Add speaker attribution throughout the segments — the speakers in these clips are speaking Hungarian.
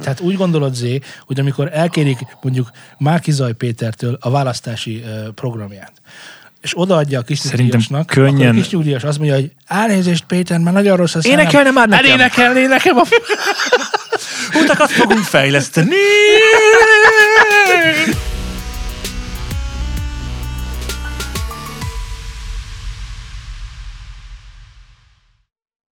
Speaker 1: Tehát úgy gondolod, Zé, hogy amikor elkérik mondjuk Márki Zaj Pétertől a választási programját, és odaadja a kis
Speaker 2: Szerintem könnyen-
Speaker 1: akkor a kis nyugdíjas azt mondja, hogy elnézést Péter, mert nagyon rossz a szemem.
Speaker 2: Énekelne már nekem.
Speaker 1: Elénekelné nekem a...
Speaker 2: Utakat fogunk fejleszteni!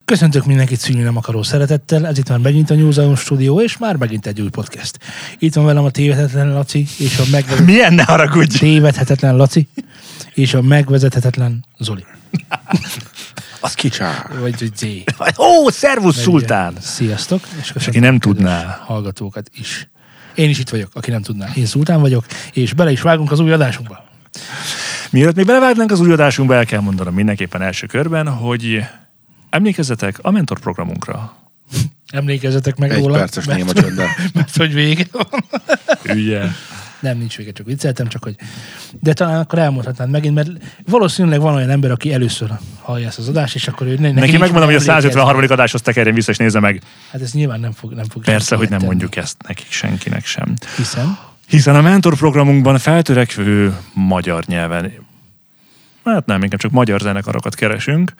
Speaker 1: Köszöntök mindenkit szűnni nem akaró szeretettel, ez itt már megint a New Zealand stúdió, és már megint egy új podcast. Itt van velem a tévedhetetlen Laci, és a megvezethetetlen,
Speaker 2: Milyen ne haragudj!
Speaker 1: tévedhetetlen Laci, és a megvezethetetlen Zoli.
Speaker 2: Az ki?
Speaker 3: Csá.
Speaker 1: Vagy vagy Zé.
Speaker 2: Ó, szervusz, szultán!
Speaker 1: Sziasztok. És köszöntöm
Speaker 2: aki nem tudná.
Speaker 1: Hallgatókat is. Én is itt vagyok, aki nem tudná. Én Szultán vagyok, és bele is vágunk az új adásunkba.
Speaker 2: Mielőtt még belevágnánk az új adásunkba, el kell mondanom mindenképpen első körben, hogy emlékezzetek a mentor programunkra.
Speaker 1: Emlékezzetek meg
Speaker 3: Egy
Speaker 1: róla.
Speaker 3: perces
Speaker 1: mert,
Speaker 3: néma csönddel.
Speaker 1: mert hogy vége van.
Speaker 2: Ugye?
Speaker 1: Nem, nincs vége, csak vicceltem, csak hogy... De talán akkor elmondhatnád megint, mert valószínűleg van olyan ember, aki először hallja ezt az adást, és akkor ő ne,
Speaker 2: Neki
Speaker 1: nincs
Speaker 2: megmondom, hogy a
Speaker 1: emlékezve.
Speaker 2: 153. adáshoz tekerjen vissza, és nézze meg.
Speaker 1: Hát ez nyilván nem fog, nem fog
Speaker 2: Persze, hogy nem mondjuk ezt nekik senkinek sem.
Speaker 1: Hiszen
Speaker 2: Hiszen a mentor programunkban feltörekvő magyar nyelven, hát nem, inkább csak magyar zenekarokat keresünk,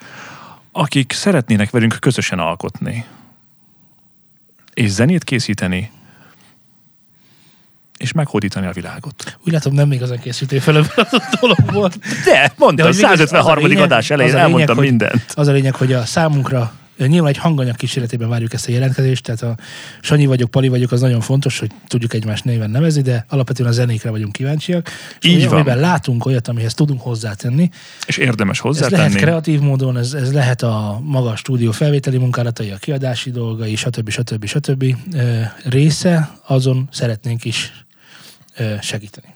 Speaker 2: akik szeretnének velünk közösen alkotni. És zenét készíteni, és meghódítani a világot.
Speaker 1: úgy látom, nem még azon készültél fel ebből a dologból.
Speaker 2: De, mondtam,
Speaker 1: az a
Speaker 2: 153.
Speaker 1: lényeg-
Speaker 2: adás elején
Speaker 1: az lényeg,
Speaker 2: elmondtam
Speaker 1: hogy-
Speaker 2: mindent.
Speaker 1: Az a lényeg, hogy a számunkra nyilván egy hanganyag kísérletében várjuk ezt a jelentkezést, tehát a Sanyi vagyok, Pali vagyok, az nagyon fontos, hogy tudjuk egymást néven nevezni, de alapvetően a zenékre vagyunk kíváncsiak. És
Speaker 2: Így
Speaker 1: olyan,
Speaker 2: van.
Speaker 1: Amiben látunk olyat, amihez tudunk hozzátenni.
Speaker 2: És érdemes
Speaker 1: Ez lehet
Speaker 2: hozzátenni.
Speaker 1: kreatív módon, ez, ez lehet a maga a stúdió felvételi munkálatai, a kiadási dolgai, stb. stb. stb. Része, azon szeretnénk is segíteni.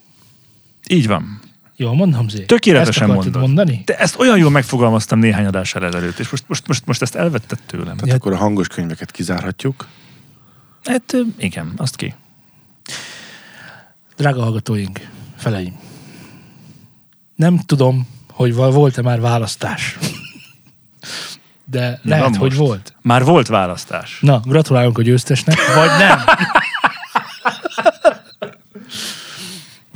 Speaker 2: Így van.
Speaker 1: Jól mondom, Zé?
Speaker 2: Tökéletesen
Speaker 1: Ezt
Speaker 2: mondod.
Speaker 1: mondani?
Speaker 2: De ezt olyan jól megfogalmaztam néhány adással ezelőtt, és most, most, most, most ezt elvetted tőlem.
Speaker 3: Tehát akkor a hangos könyveket kizárhatjuk.
Speaker 2: Hát igen, azt ki.
Speaker 1: Drága hallgatóink, feleim. Nem tudom, hogy volt-e már választás. De lehet,
Speaker 2: van
Speaker 1: hogy
Speaker 2: most.
Speaker 1: volt.
Speaker 2: Már volt választás.
Speaker 1: Na, gratulálunk a győztesnek, vagy nem.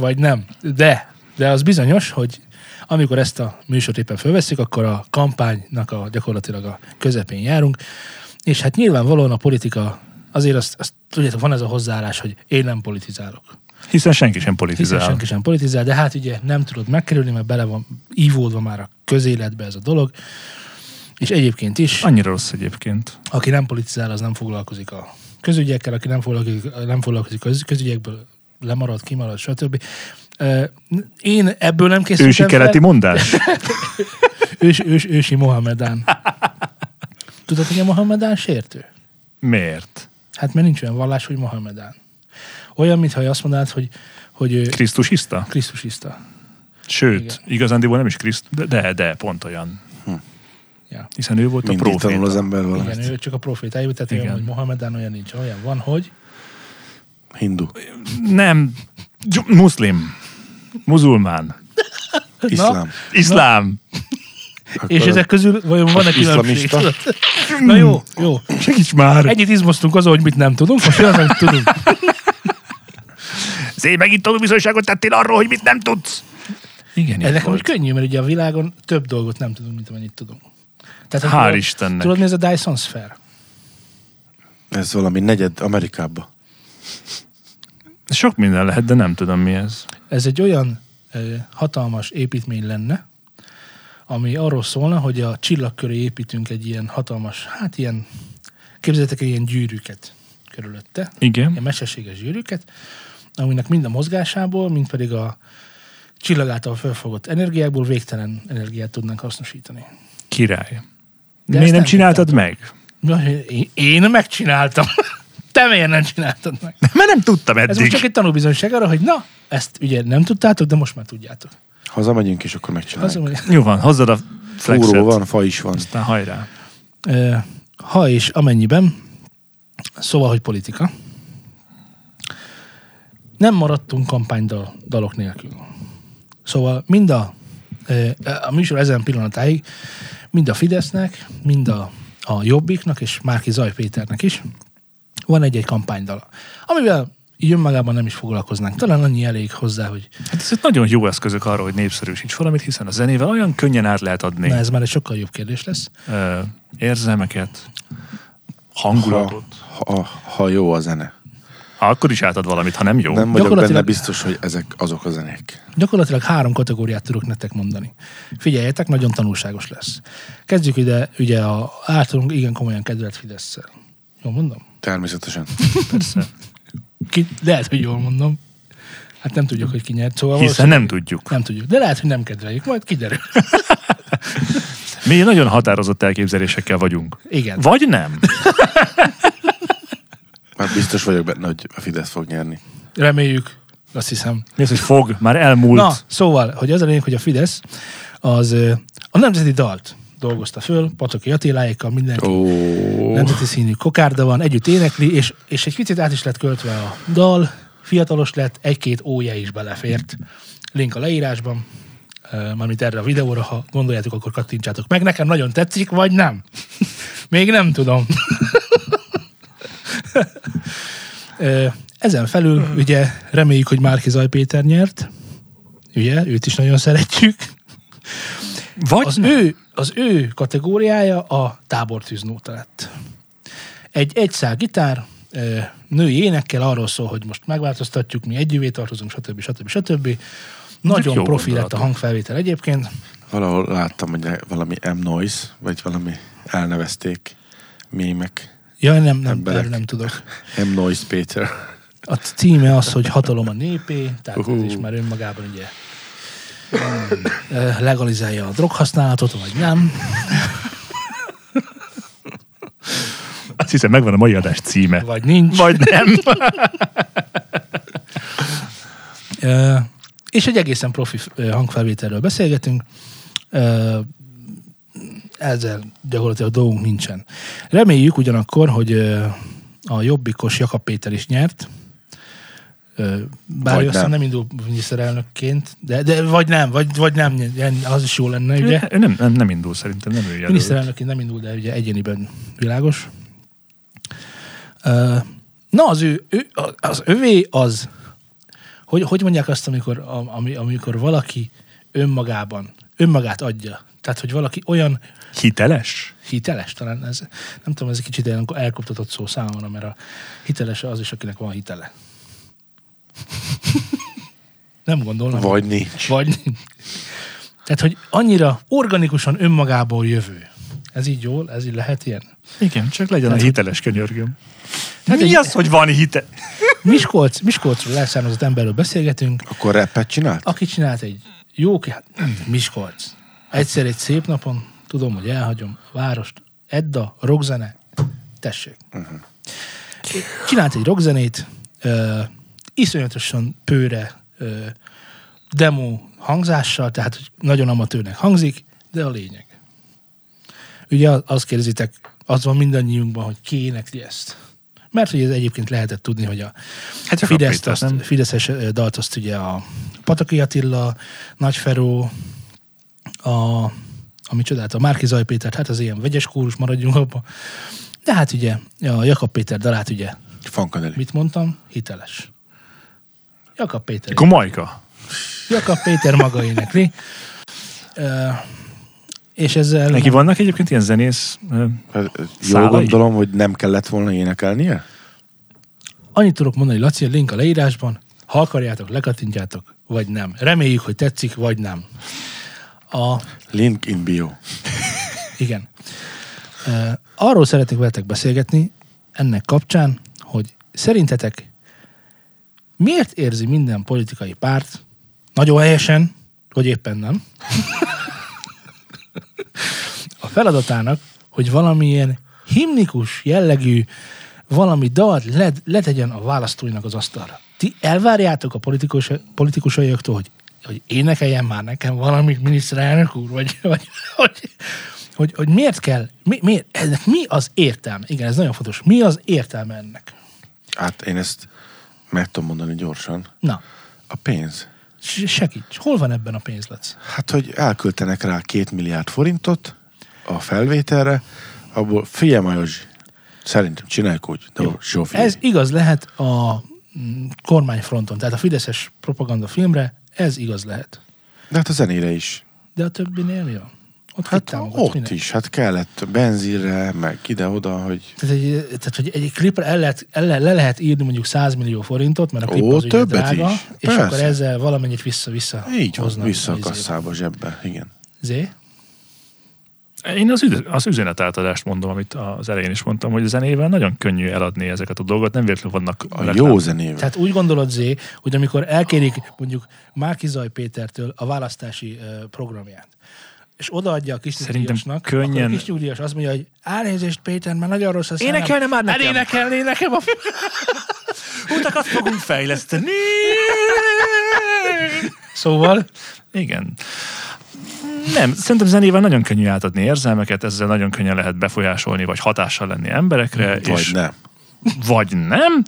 Speaker 1: vagy nem. De, de az bizonyos, hogy amikor ezt a műsort éppen fölveszik, akkor a kampánynak a, gyakorlatilag a közepén járunk, és hát nyilvánvalóan a politika, azért azt, azt tudjátok, van ez a hozzáállás, hogy én nem politizálok.
Speaker 2: Hiszen senki sem
Speaker 1: Hiszen
Speaker 2: politizál.
Speaker 1: senki sem politizál, de hát ugye nem tudod megkerülni, mert bele van ívódva már a közéletbe ez a dolog. És egyébként is,
Speaker 2: Annyira rossz egyébként.
Speaker 1: aki nem politizál, az nem foglalkozik a közügyekkel, aki nem foglalkozik, nem foglalkozik köz, közügyekből, lemarad, kimarad, stb. Én ebből nem készültem
Speaker 2: Ősi keleti mondás.
Speaker 1: fel. Ős, ős, ősi Mohamedán. Tudod, hogy a Mohamedán sértő?
Speaker 2: Miért?
Speaker 1: Hát mert nincs olyan vallás, hogy Mohamedán. Olyan, mintha azt mondanád, hogy, hogy ő
Speaker 2: Krisztusiszta?
Speaker 1: Krisztusiszta.
Speaker 2: Sőt,
Speaker 1: Igen.
Speaker 2: igazándiból nem is Kriszt, de, de, de pont olyan.
Speaker 1: Ja.
Speaker 2: Hiszen ő volt a
Speaker 3: Mindig tanul az
Speaker 2: proféta.
Speaker 3: ember
Speaker 1: Igen,
Speaker 3: valamit.
Speaker 1: ő csak a profétájú, tehát
Speaker 2: Igen.
Speaker 1: olyan, hogy Mohamedán olyan nincs. Olyan van, hogy
Speaker 3: Hindu.
Speaker 2: Nem, muszlim. Muzulmán.
Speaker 3: Iszlám.
Speaker 2: Iszlám.
Speaker 3: Akkor
Speaker 1: És ezek közül vajon van-e különbség? Na jó, jó.
Speaker 2: Segíts már!
Speaker 1: Ennyit izmoztunk azon, hogy mit nem tudunk, most jön amit tudunk.
Speaker 2: Szép megint tanúbizonyságot tettél arról, hogy mit nem tudsz. Igen,
Speaker 1: Ez
Speaker 2: így
Speaker 1: nekem úgy
Speaker 2: volt.
Speaker 1: könnyű, mert ugye a világon több dolgot nem tudunk, mint amennyit tudunk. Tehát,
Speaker 2: Hál'
Speaker 1: tudod-
Speaker 2: Istennek.
Speaker 1: Tudod, mi ez a Dyson Sphere?
Speaker 3: Ez valami negyed Amerikába.
Speaker 2: Sok minden lehet, de nem tudom mi ez.
Speaker 1: Ez egy olyan hatalmas építmény lenne, ami arról szólna, hogy a csillag köré építünk egy ilyen hatalmas, hát ilyen, képzeljétek el ilyen gyűrűket körülötte,
Speaker 2: Igen.
Speaker 1: ilyen mesterséges gyűrűket, aminek mind a mozgásából, mind pedig a csillag által felfogott energiákból végtelen energiát tudnánk hasznosítani.
Speaker 2: Király.
Speaker 1: De
Speaker 2: Miért nem
Speaker 1: nem
Speaker 2: csináltad meg?
Speaker 1: Én megcsináltam. Te miért nem csináltad meg?
Speaker 2: Mert nem tudtam
Speaker 1: Ez most
Speaker 2: eddig.
Speaker 1: csak egy tanúbizonyság arra, hogy na, ezt ugye nem tudtátok, de most már tudjátok.
Speaker 3: Hazamegyünk, és akkor megcsináljuk.
Speaker 1: hogy,
Speaker 2: Jó van, hozzad a flexet.
Speaker 3: Fúró van, fa is van.
Speaker 2: Aztán hajrá.
Speaker 1: ha és amennyiben, szóval, hogy politika, nem maradtunk kampánydalok nélkül. Szóval mind a, a műsor ezen pillanatáig, mind a Fidesznek, mind a, a Jobbiknak, és Márki Zaj Péternek is van egy-egy kampánydala, amivel így önmagában nem is foglalkoznánk. Talán annyi elég hozzá, hogy
Speaker 2: Hát ezek nagyon jó eszközök arra, hogy népszerűsíts valamit, hiszen a zenével olyan könnyen át lehet adni
Speaker 1: na, ez már egy sokkal jobb kérdés lesz.
Speaker 2: ö, érzelmeket, hangulatot.
Speaker 3: Ha, ha, ha jó a zene.
Speaker 2: Ha akkor is átad valamit, ha nem jó.
Speaker 3: Nem vagyok
Speaker 1: Gyakorlatilag-
Speaker 3: benne biztos, hogy ezek azok a zenék.
Speaker 1: Gyakorlatilag három kategóriát tudok nektek mondani. Figyeljetek, nagyon tanulságos lesz. Kezdjük ide, ugye a általunk igen komolyan kedvelt fidesz Jól mondom?
Speaker 3: Természetesen.
Speaker 2: Persze.
Speaker 1: Ki, lehet, hogy jól mondom. Hát nem tudjuk, hogy ki nyert, szóval
Speaker 2: Hiszen nem tudjuk.
Speaker 1: Nem tudjuk, de lehet, hogy nem kedveljük, majd kiderül.
Speaker 2: Mi nagyon határozott elképzelésekkel vagyunk.
Speaker 1: Igen.
Speaker 2: Vagy nem.
Speaker 3: Már biztos vagyok benne, hogy a Fidesz fog nyerni.
Speaker 1: Reméljük, azt hiszem.
Speaker 2: Mi az, hogy fog? Már elmúlt.
Speaker 1: Na, szóval, hogy az a lényeg, hogy a Fidesz az a nemzeti dalt dolgozta föl, Pataki Attiláékkal, mindenki
Speaker 3: Ó,
Speaker 1: nemzeti színű kokárda van, együtt énekli, és, és egy picit át is lett költve a dal, fiatalos lett, egy-két ója is belefért. Link a leírásban, mármint erre a videóra, ha gondoljátok, akkor kattintsátok meg. Nekem nagyon tetszik, vagy nem? Még nem tudom. Ezen felül, ugye reméljük, hogy Márki Zaj Péter nyert. Ugye, őt is nagyon szeretjük.
Speaker 2: Vagy
Speaker 1: Az
Speaker 2: nem.
Speaker 1: ő, az ő kategóriája a tábortűznóta lett. Egy egyszál gitár, női énekkel arról szól, hogy most megváltoztatjuk, mi együvé tartozunk, stb. stb. stb. Nagyon profi lett a hangfelvétel egyébként.
Speaker 3: valahol láttam, hogy valami M-Noise, vagy valami elnevezték mémek.
Speaker 1: Ja, nem, nem, erről nem tudok.
Speaker 3: M-Noise Péter.
Speaker 1: A címe az, hogy hatalom a népé, tehát ez
Speaker 3: Uhú.
Speaker 1: is már önmagában ugye legalizálja a droghasználatot, vagy nem.
Speaker 2: Azt hiszem, megvan a mai adás címe.
Speaker 1: Vagy nincs.
Speaker 2: Vagy nem.
Speaker 1: És egy egészen profi hangfelvételről beszélgetünk. Ezzel gyakorlatilag dolgunk nincsen. Reméljük ugyanakkor, hogy a jobbikos Jakab Péter is nyert. Bár ő aztán
Speaker 3: nem.
Speaker 1: indul miniszterelnökként, de, de vagy nem, vagy, vagy nem, az is jó lenne, ugye?
Speaker 2: Ő nem, nem, nem indul szerintem, nem ő jelölt.
Speaker 1: Miniszterelnökként nem indul, de ugye egyéniben világos. Na, az ő, ő az övé az, hogy, hogy mondják azt, amikor, ami, amikor valaki önmagában, önmagát adja. Tehát, hogy valaki olyan
Speaker 2: Hiteles?
Speaker 1: hiteles, talán ez, nem tudom, ez egy kicsit el- elkoptatott szó számomra, mert a hiteles az is, akinek van hitele. Nem gondolom.
Speaker 3: Vagy nincs.
Speaker 1: Vagy nincs. Tehát, hogy annyira organikusan önmagából jövő. Ez így jól, ez így lehet ilyen.
Speaker 2: Igen, csak legyen a
Speaker 1: Hát,
Speaker 2: hiteles könyörgöm.
Speaker 1: Hát
Speaker 2: Mi
Speaker 1: egy-
Speaker 2: az, hogy van hite?
Speaker 1: Miskolc, Miskolcról elszármazott emberről beszélgetünk,
Speaker 3: Akkor rappet csinált?
Speaker 1: aki csinált egy jó, ki- hát, Miskolc. Egyszer egy szép napon, tudom, hogy elhagyom a várost, Edda, rockzene, tessék. Csinált egy rockzenét, uh, iszonyatosan pőre uh, demo hangzással, tehát hogy nagyon amatőrnek hangzik, de a lényeg. Ugye az- azt kérdezitek, az van mindannyiunkban, hogy ki énekli ezt. Mert hogy ez egyébként lehetett tudni, hogy a
Speaker 2: Hát
Speaker 1: Fidesz, azt,
Speaker 2: nem?
Speaker 1: Fideszes ö, dalt azt ugye a Pataki Attila, Nagy Feró, a, ami csodát, a Márki Zaj Péter, hát az ilyen vegyes kórus, maradjunk abba. De hát ugye a Jakab Péter dalát ugye,
Speaker 3: Fankadeli.
Speaker 1: mit mondtam? Hiteles. Jakab Péter.
Speaker 2: Akkor Majka.
Speaker 1: Jakab Péter maga énekli. És ezzel...
Speaker 2: Neki vannak egyébként ilyen zenész ö,
Speaker 3: Jól gondolom, hogy nem kellett volna énekelnie?
Speaker 1: Annyit tudok mondani, Laci, a link a leírásban. Ha akarjátok, lekattintjátok, vagy nem. Reméljük, hogy tetszik, vagy nem. A,
Speaker 3: Link in bio.
Speaker 1: igen. Uh, arról szeretnék veletek beszélgetni ennek kapcsán, hogy szerintetek miért érzi minden politikai párt nagyon helyesen, hogy éppen nem, a feladatának, hogy valamilyen himnikus jellegű valami let, letegyen a választóinak az asztalra. Ti elvárjátok a politikus, politikusaiaktól, hogy, hogy énekeljen már nekem valamit miniszterelnök úr, vagy, vagy hogy, hogy, hogy miért kell, mi, miért, ennek mi az értelme? Igen, ez nagyon fontos. Mi az értelme ennek?
Speaker 3: Hát én ezt meg tudom mondani gyorsan.
Speaker 1: Na,
Speaker 3: A pénz.
Speaker 1: segíts. Hol van ebben a pénzlec?
Speaker 3: Hát, hogy elköltenek rá két milliárd forintot a felvételre, abból figyelj Majozsi, Szerintem csináljuk úgy. De
Speaker 1: Jó.
Speaker 3: Zsófi.
Speaker 1: Ez igaz lehet a mm, kormányfronton, tehát a fideszes propaganda filmre, ez igaz lehet.
Speaker 3: De hát a zenére is.
Speaker 1: De a többinél van? Ott
Speaker 3: Hát ott
Speaker 1: mindenki?
Speaker 3: is. Hát kellett benzinre, meg ide-oda, hogy...
Speaker 1: Tehát, egy, tehát, hogy egy klipre el lehet, el, le, le lehet írni mondjuk 100 millió forintot, mert a klip
Speaker 3: Ó,
Speaker 1: az ugye
Speaker 3: többet
Speaker 1: drága,
Speaker 3: is.
Speaker 1: és
Speaker 3: Persze.
Speaker 1: akkor ezzel valamennyit vissza-vissza
Speaker 3: Így van, vissza a
Speaker 1: a
Speaker 3: kasszába, zsebbe. Igen.
Speaker 1: Zé?
Speaker 2: Én az, üze- az üzenetátadást mondom, amit az elején is mondtam, hogy a zenével nagyon könnyű eladni ezeket a dolgokat, nem véletlenül vannak
Speaker 3: A jó zenével.
Speaker 1: Tehát úgy gondolod, Zé, hogy amikor elkérik mondjuk Márki Zaj Pétertől a választási programját, és odaadja a kis
Speaker 2: Szerintem
Speaker 1: nyugdíjasnak,
Speaker 2: könnyen-
Speaker 1: akkor a kis nyugdíjas azt mondja, hogy elnézést Péter, mert nagyon rossz a szemem.
Speaker 2: Énekelne már nekem.
Speaker 1: Elénekelné nekem a...
Speaker 2: Utakat fogunk fejleszteni!
Speaker 1: Szóval,
Speaker 2: Igen. Nem, szerintem zenével nagyon könnyű átadni érzelmeket, ezzel nagyon könnyen lehet befolyásolni, vagy hatással lenni emberekre.
Speaker 3: Vagy
Speaker 2: és,
Speaker 3: nem.
Speaker 2: Vagy nem.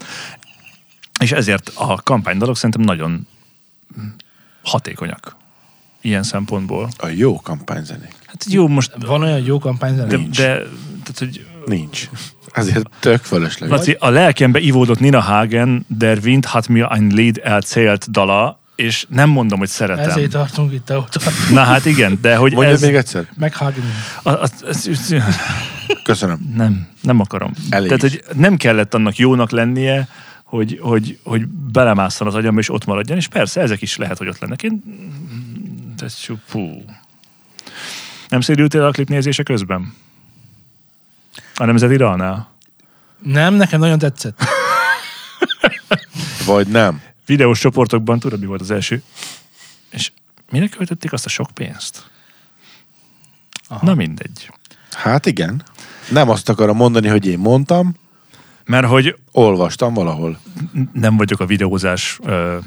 Speaker 2: És ezért a kampánydalok szerintem nagyon hatékonyak ilyen szempontból.
Speaker 3: A jó kampányzenék.
Speaker 2: Hát jó, most
Speaker 1: van olyan jó kampányzene?
Speaker 2: de,
Speaker 1: Nincs.
Speaker 2: de tehát, hogy
Speaker 3: Nincs. Ezért tök fölösleges.
Speaker 2: Laci, a lelkembe ivódott Nina Hagen, Der Wind hat mir ein Lied erzählt dala, és nem mondom, hogy szeretem.
Speaker 1: Ezért tartunk itt, tartunk.
Speaker 2: Na hát igen, de hogy
Speaker 3: Mondja
Speaker 2: ez...
Speaker 3: még egyszer.
Speaker 2: Ez,
Speaker 3: Köszönöm.
Speaker 2: nem, nem akarom.
Speaker 3: Elég
Speaker 2: Tehát, hogy nem kellett annak jónak lennie, hogy, hogy, hogy belemásszon az agyamba, és ott maradjon, és persze, ezek is lehet, hogy ott lennek. Én... Ez fú. Nem szédültél a klipnézése közben? A Nemzeti Dalnál?
Speaker 1: Nem, nekem nagyon tetszett.
Speaker 3: Vagy nem.
Speaker 2: Videós csoportokban, tudod, mi volt az első? És mire költötték azt a sok pénzt?
Speaker 1: Aha.
Speaker 2: Na mindegy.
Speaker 3: Hát igen. Nem azt akarom mondani, hogy én mondtam,
Speaker 2: Mert hogy
Speaker 3: olvastam valahol.
Speaker 2: n- nem vagyok a videózás ö,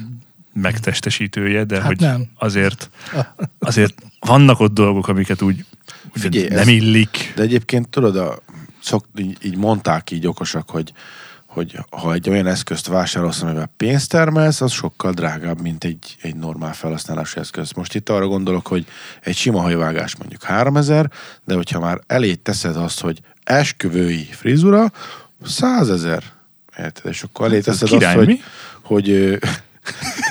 Speaker 2: megtestesítője, de
Speaker 1: Hát
Speaker 2: hogy
Speaker 1: nem.
Speaker 2: azért azért vannak ott dolgok, amiket úgy úgy
Speaker 3: Figyelj,
Speaker 2: nem
Speaker 3: ez-
Speaker 2: illik.
Speaker 3: De egyébként tudod, a, szok, így, így mondták így okosak, hogy, hogy ha egy olyan eszközt vásárolsz, amivel pénzt termelsz, az sokkal drágább, mint egy, egy normál felhasználási eszköz. Most itt arra gondolok, hogy egy sima hajvágás mondjuk 3000, de hogyha már elé teszed azt, hogy esküvői frizura, 100 ezer. Érted? És akkor elé teszed azt, hogy,
Speaker 2: mi?
Speaker 3: hogy tehát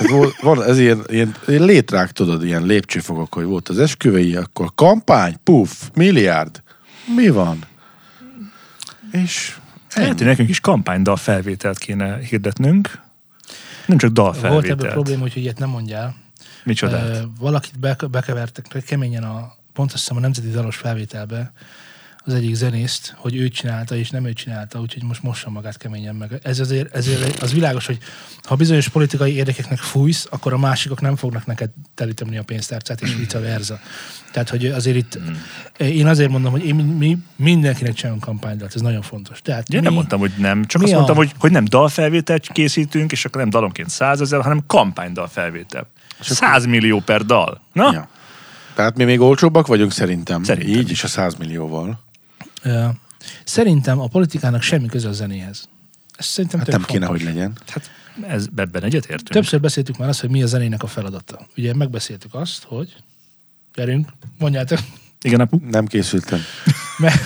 Speaker 3: volt- van ez ilyen, ilyen, ilyen létrák, tudod, ilyen lépcsőfokok, hogy volt az esküvői, akkor kampány, puff, milliárd. Mi van? És
Speaker 2: Lehet, hogy nekünk is kampánydal felvételt kéne hirdetnünk. Nem csak dal
Speaker 1: Volt ebből probléma, úgyhogy ilyet nem mondjál.
Speaker 2: Micsodát?
Speaker 1: Ö, valakit be, bekevertek keményen a, pont azt hiszem a Nemzeti Dalos felvételbe, az egyik zenészt, hogy ő csinálta, és nem ő csinálta, úgyhogy most mossa magát keményen meg. Ez azért, ezért az világos, hogy ha bizonyos politikai érdekeknek fújsz, akkor a másikok nem fognak neked telíteni a pénztárcát, és vice versa. Tehát, hogy azért itt, én azért mondom, hogy én, mi mindenkinek csinálunk kampánydalt, ez nagyon fontos. Tehát
Speaker 2: Ja,
Speaker 1: mi,
Speaker 2: nem mondtam, hogy nem. Csak azt
Speaker 1: a-
Speaker 2: mondtam, hogy, hogy nem dalfelvételt készítünk, és akkor nem dalonként százezer, hanem kampánydal felvétel. 100 millió per dal. Na?
Speaker 3: Ja. Tehát mi még olcsóbbak vagyunk szerintem.
Speaker 2: Szerintem
Speaker 3: Így is a 100 millióval.
Speaker 1: Szerintem a politikának semmi köze a zenéhez. Ez szerintem
Speaker 3: Hát nem kéne,
Speaker 1: fontos.
Speaker 3: hogy legyen.
Speaker 2: Hát ez, ebben egyetértünk.
Speaker 1: Többször beszéltük már azt, hogy mi a zenének a feladata. Ugye megbeszéltük azt, hogy gyerünk, mondjátok.
Speaker 2: Igen, apu.
Speaker 3: Nem készültem.
Speaker 1: Mert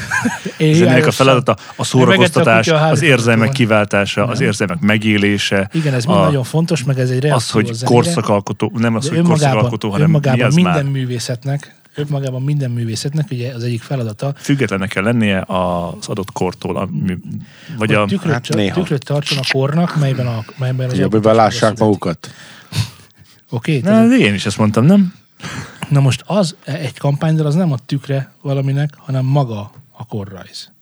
Speaker 1: én
Speaker 2: Zenének a feladata a szórakoztatás,
Speaker 1: a
Speaker 2: az érzelmek kiváltása, az
Speaker 1: Nem.
Speaker 2: érzelmek megélése.
Speaker 1: Igen, ez
Speaker 2: a,
Speaker 1: nagyon fontos, meg ez egy
Speaker 2: Az, hogy
Speaker 1: zenére,
Speaker 2: korszakalkotó, nem az, hogy korszakalkotó, hanem mi az
Speaker 1: minden
Speaker 2: már.
Speaker 1: művészetnek, önmagában minden művészetnek ugye az egyik feladata,
Speaker 2: Függetlennek kell lennie az adott kortól, a mű, vagy a...
Speaker 1: tükröt,
Speaker 3: hát néha.
Speaker 1: tükröt tartson a kornak, melyben, a, melyben az
Speaker 3: ebben lássák magukat.
Speaker 1: Oké?
Speaker 2: Na,
Speaker 1: Okay,
Speaker 2: de én is ezt mondtam, nem?
Speaker 1: Na most az, egy kampánydal az nem a tükre valaminek, hanem maga a korrajz.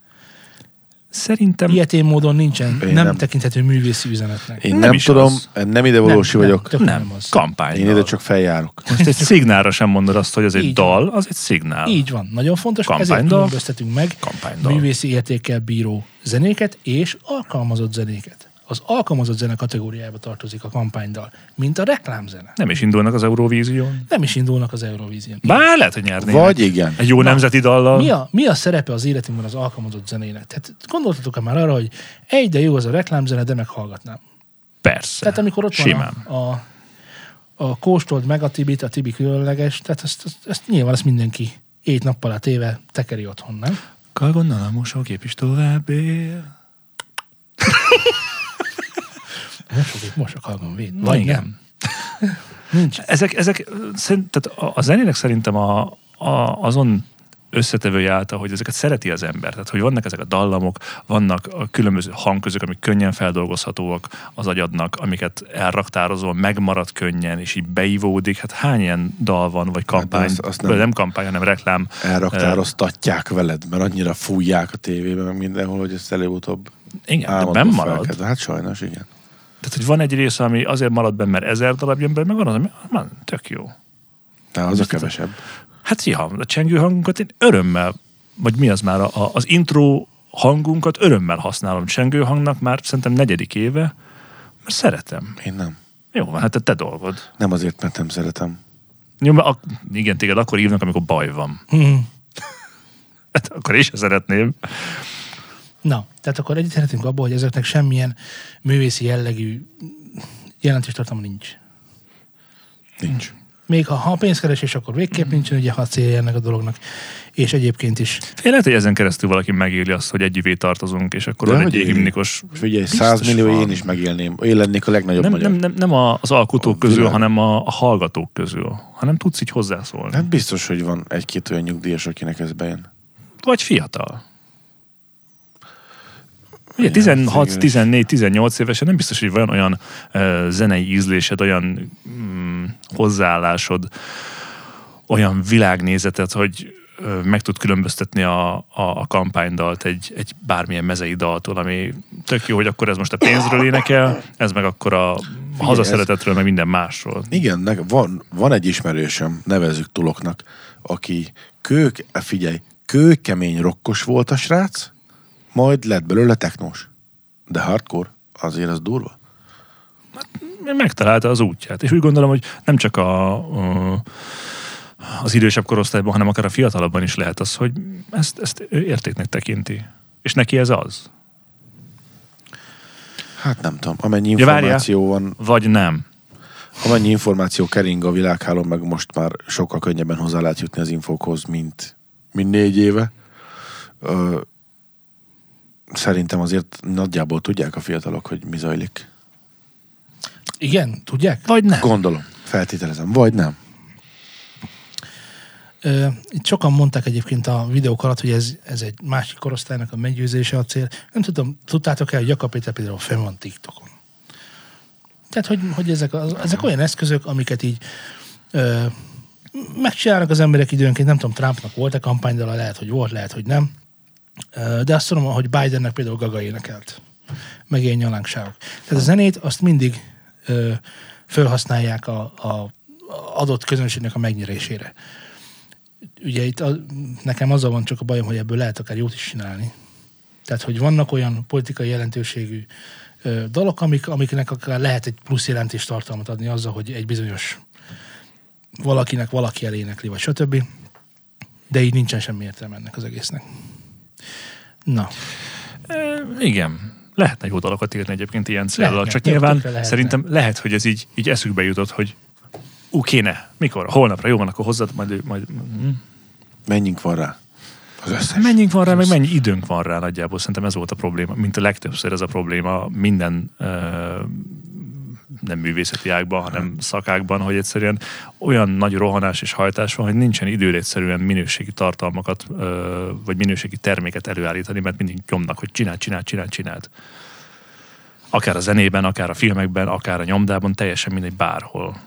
Speaker 2: Szerintem...
Speaker 1: Ilyetén módon nincsen,
Speaker 3: Én
Speaker 1: nem,
Speaker 3: nem.
Speaker 1: tekinthető művészi üzenetnek.
Speaker 3: Én
Speaker 2: Nem
Speaker 3: nem,
Speaker 2: is
Speaker 3: tudom,
Speaker 2: az.
Speaker 3: nem idevalósi
Speaker 1: Nem,
Speaker 3: vagyok.
Speaker 2: nem,
Speaker 1: nem az.
Speaker 2: kampány.
Speaker 3: Én ide csak feljárok.
Speaker 2: Most egy szignálra sem mondod azt, hogy az egy
Speaker 1: Így
Speaker 2: dal, az egy szignál.
Speaker 1: Így van, nagyon fontos, ezért
Speaker 2: Kampánydal.
Speaker 1: különböztetünk meg
Speaker 2: Kampánydal.
Speaker 1: művészi értékkel bíró zenéket és alkalmazott zenéket. Az alkalmazott zene kategóriájába tartozik a kampánydal, mint a reklámzene.
Speaker 2: Nem is indulnak az Eurovízión.
Speaker 1: Nem is indulnak az Eurovízión.
Speaker 2: Bár lehet, hogy nyernének.
Speaker 3: Vagy igen.
Speaker 2: Egy jó
Speaker 1: Na,
Speaker 2: nemzeti dallal.
Speaker 1: Mi a, mi a szerepe az életünkben az alkalmazott zenének? Tehát gondoltatok-e már arra, hogy egy, de jó az a reklámzene, de meghallgatnám.
Speaker 2: Persze.
Speaker 1: Tehát amikor ott
Speaker 2: Simán.
Speaker 1: van a, a, a kóstold meg a Tibit, a Tibi különleges, tehát ezt, ezt, ezt nyilván ezt mindenki ét nappal téve tekeri otthon, nem?
Speaker 2: Kalgonnal a mosógép is tovább él.
Speaker 1: Mosok, mosok véd.
Speaker 2: Na
Speaker 1: Vagy
Speaker 2: igen.
Speaker 1: nem. Nincs.
Speaker 2: Ezek, ezek szerint, tehát a, zenének szerintem a, a, azon összetevője által, hogy ezeket szereti az ember. Tehát, hogy vannak ezek a dallamok, vannak a különböző hangközök, amik könnyen feldolgozhatóak az agyadnak, amiket elraktározol, megmarad könnyen, és így beivódik. Hát hány ilyen dal van, vagy kampány,
Speaker 3: Hát azt- azt nem-
Speaker 2: nem, nem kampány, hanem reklám.
Speaker 3: Elraktároztatják veled, mert annyira fújják a tévében, meg mindenhol, hogy ezt előbb-utóbb
Speaker 2: Igen, de nem marad.
Speaker 3: Hát sajnos, igen.
Speaker 2: Tehát, hogy van egy része, ami azért marad benne, mert ezer darab jön be, meg van az, ami man, tök jó.
Speaker 3: De az a kevesebb.
Speaker 2: Hát ja, a csengő hangunkat én örömmel, vagy mi az már, a, a- az intro hangunkat örömmel használom csengő hangnak már szerintem negyedik éve, mert szeretem.
Speaker 3: Én nem.
Speaker 2: Jó, van, hát a te dolgod.
Speaker 3: Nem azért, mert nem szeretem.
Speaker 2: Jó, mert ak- igen, téged akkor hívnak, amikor baj van.
Speaker 1: Mm.
Speaker 2: Hát akkor is szeretném.
Speaker 1: Na, tehát akkor egyetértünk abból, hogy ezeknek semmilyen művészi jellegű jelentős tartalma nincs.
Speaker 3: Nincs.
Speaker 1: Még ha, ha pénzkeresés, akkor végképp nincsen ugye ha célja ennek a dolognak. És egyébként is.
Speaker 2: Fél lehet, hogy ezen keresztül valaki megéli azt, hogy együvé tartozunk, és akkor
Speaker 3: De
Speaker 2: van egy
Speaker 3: éli?
Speaker 2: himnikos...
Speaker 3: Figyelj,
Speaker 2: Biztos
Speaker 3: 100 millió
Speaker 2: van.
Speaker 3: én is megélném. Én lennék a legnagyobb
Speaker 2: Nem,
Speaker 3: magyar.
Speaker 2: nem, nem, nem a- az alkotók
Speaker 3: A
Speaker 2: közül,
Speaker 3: világ.
Speaker 2: hanem a, a hallgatók közül. Hanem tudsz így hozzászólni.
Speaker 3: Hát biztos, hogy van egy-két olyan nyugdíjas, akinek ez bejön.
Speaker 2: Vagy fiatal. Ugye
Speaker 3: Igen,
Speaker 2: 16,
Speaker 3: igen.
Speaker 2: 14, 18 évesen nem biztos, hogy van olyan uh, zenei ízlésed, olyan mm, hozzáállásod, olyan világnézeted, hogy ö, meg tud különböztetni a, a, a kampánydalt egy, egy bármilyen mezei daltól, ami tök jó, hogy akkor ez most a pénzről énekel, ez meg akkor a hazaszeretetről, meg minden másról.
Speaker 3: Igen, van, van egy ismerősöm, nevezzük Tuloknak, aki kők, figyelj, kőkemény rokkos volt a srác, majd lett belőle technós. De hardcore, azért az durva.
Speaker 2: megtalálta az útját. És úgy gondolom, hogy nem csak a, a az idősebb korosztályban, hanem akár a fiatalabban is lehet az, hogy ezt, ezt értéknek tekinti. És neki ez az.
Speaker 3: Hát nem tudom, amennyi
Speaker 2: Ja,
Speaker 3: információ van,
Speaker 2: Vagy nem.
Speaker 3: amennyi információ kering a világhálón, meg most már sokkal könnyebben hozzá lehet jutni az infókhoz, mint, mint négy éve. Ö, szerintem azért nagyjából tudják a fiatalok, hogy mi zajlik.
Speaker 1: Igen, tudják?
Speaker 2: Vagy nem.
Speaker 3: Gondolom, feltételezem, vagy nem.
Speaker 1: Ö, itt sokan mondták egyébként a videók alatt, hogy ez, ez egy másik korosztálynak a meggyőzése a cél. Nem tudom, tudtátok-e, hogy Jakab Péter például fenn van TikTokon. Tehát, hogy, hogy ezek, az, ezek olyan eszközök, amiket így ö, megcsinálnak az emberek időnként, nem tudom, Trumpnak volt-e kampánydala, lehet, hogy volt, lehet, hogy nem. De azt tudom, hogy Bidennek például Gaga énekelt. Meg ilyen nyalánkságok. Tehát a zenét azt mindig ö, felhasználják a, a adott közönségnek a megnyerésére ugye itt a, nekem azzal van csak a bajom, hogy ebből lehet akár jót is csinálni. Tehát, hogy vannak olyan politikai jelentőségű ö, dalok, amik, amiknek akár lehet egy plusz jelentést tartalmat adni azzal, hogy egy bizonyos valakinek valaki elénekli, vagy stb. De így nincsen semmi értelme ennek az egésznek. Na,
Speaker 2: E, igen. Lehetne jó dalokat írni egyébként ilyen célra.
Speaker 1: Lehetne,
Speaker 2: Csak nyilván
Speaker 1: lehetne.
Speaker 2: szerintem lehet, hogy ez így, így eszükbe jutott, hogy ú, kéne. Mikor? Holnapra. Jó van, akkor hozzad, majd... majd hm.
Speaker 3: Mennyink van rá? Az összes.
Speaker 2: Mennyink van rá, meg mennyi időnk van rá nagyjából. Szerintem ez volt a probléma. Mint a legtöbbször ez a probléma minden ö, nem művészeti ágban, hanem szakákban, hogy egyszerűen olyan nagy rohanás és hajtás van, hogy nincsen időd egyszerűen minőségi tartalmakat, vagy minőségi terméket előállítani, mert mindig nyomnak, hogy csináld, csináld, csináld, csináld. Akár a zenében, akár a filmekben, akár a nyomdában, teljesen mindegy bárhol.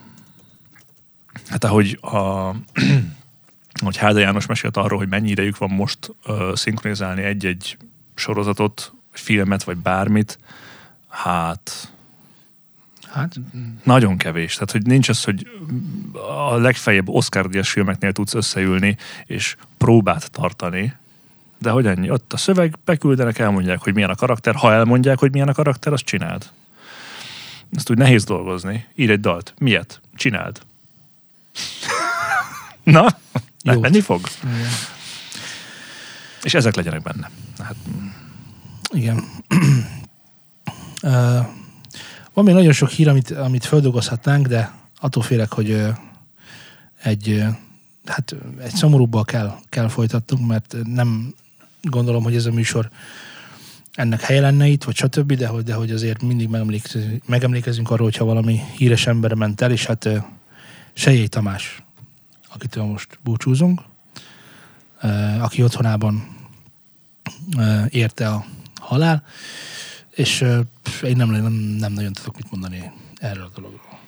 Speaker 2: Hát ahogy a hogy Háda János mesélt arról, hogy mennyi idejük van most uh, szinkronizálni egy-egy sorozatot, filmet, vagy bármit, hát
Speaker 1: hát
Speaker 2: nagyon kevés. Tehát, hogy nincs az, hogy a legfeljebb Oscar díjas filmeknél tudsz összeülni, és próbát tartani, de hogy ennyi? Ott a szöveg, beküldenek, elmondják, hogy milyen a karakter. Ha elmondják, hogy milyen a karakter, azt csináld. Ezt úgy nehéz dolgozni. Ír egy dalt. Miért? Csináld. Na,
Speaker 1: Jót.
Speaker 2: menni fog.
Speaker 1: igen.
Speaker 2: És ezek legyenek benne. Hát,
Speaker 1: Igen. uh, van még nagyon sok hír, amit, amit földolgozhatnánk, de attól félek, hogy egy, hát, egy szomorúbbal kell, kell folytatnunk, mert nem gondolom, hogy ez a műsor ennek helye lenne itt, vagy stb., de hogy, de hogy azért mindig megemlékezünk, megemlékezünk arról, hogyha valami híres ember ment el, és hát Sejjé Tamás, akitől most búcsúzunk, aki otthonában érte a halál, és pff, én nem, nem, nem nagyon tudok mit mondani erről a dologról.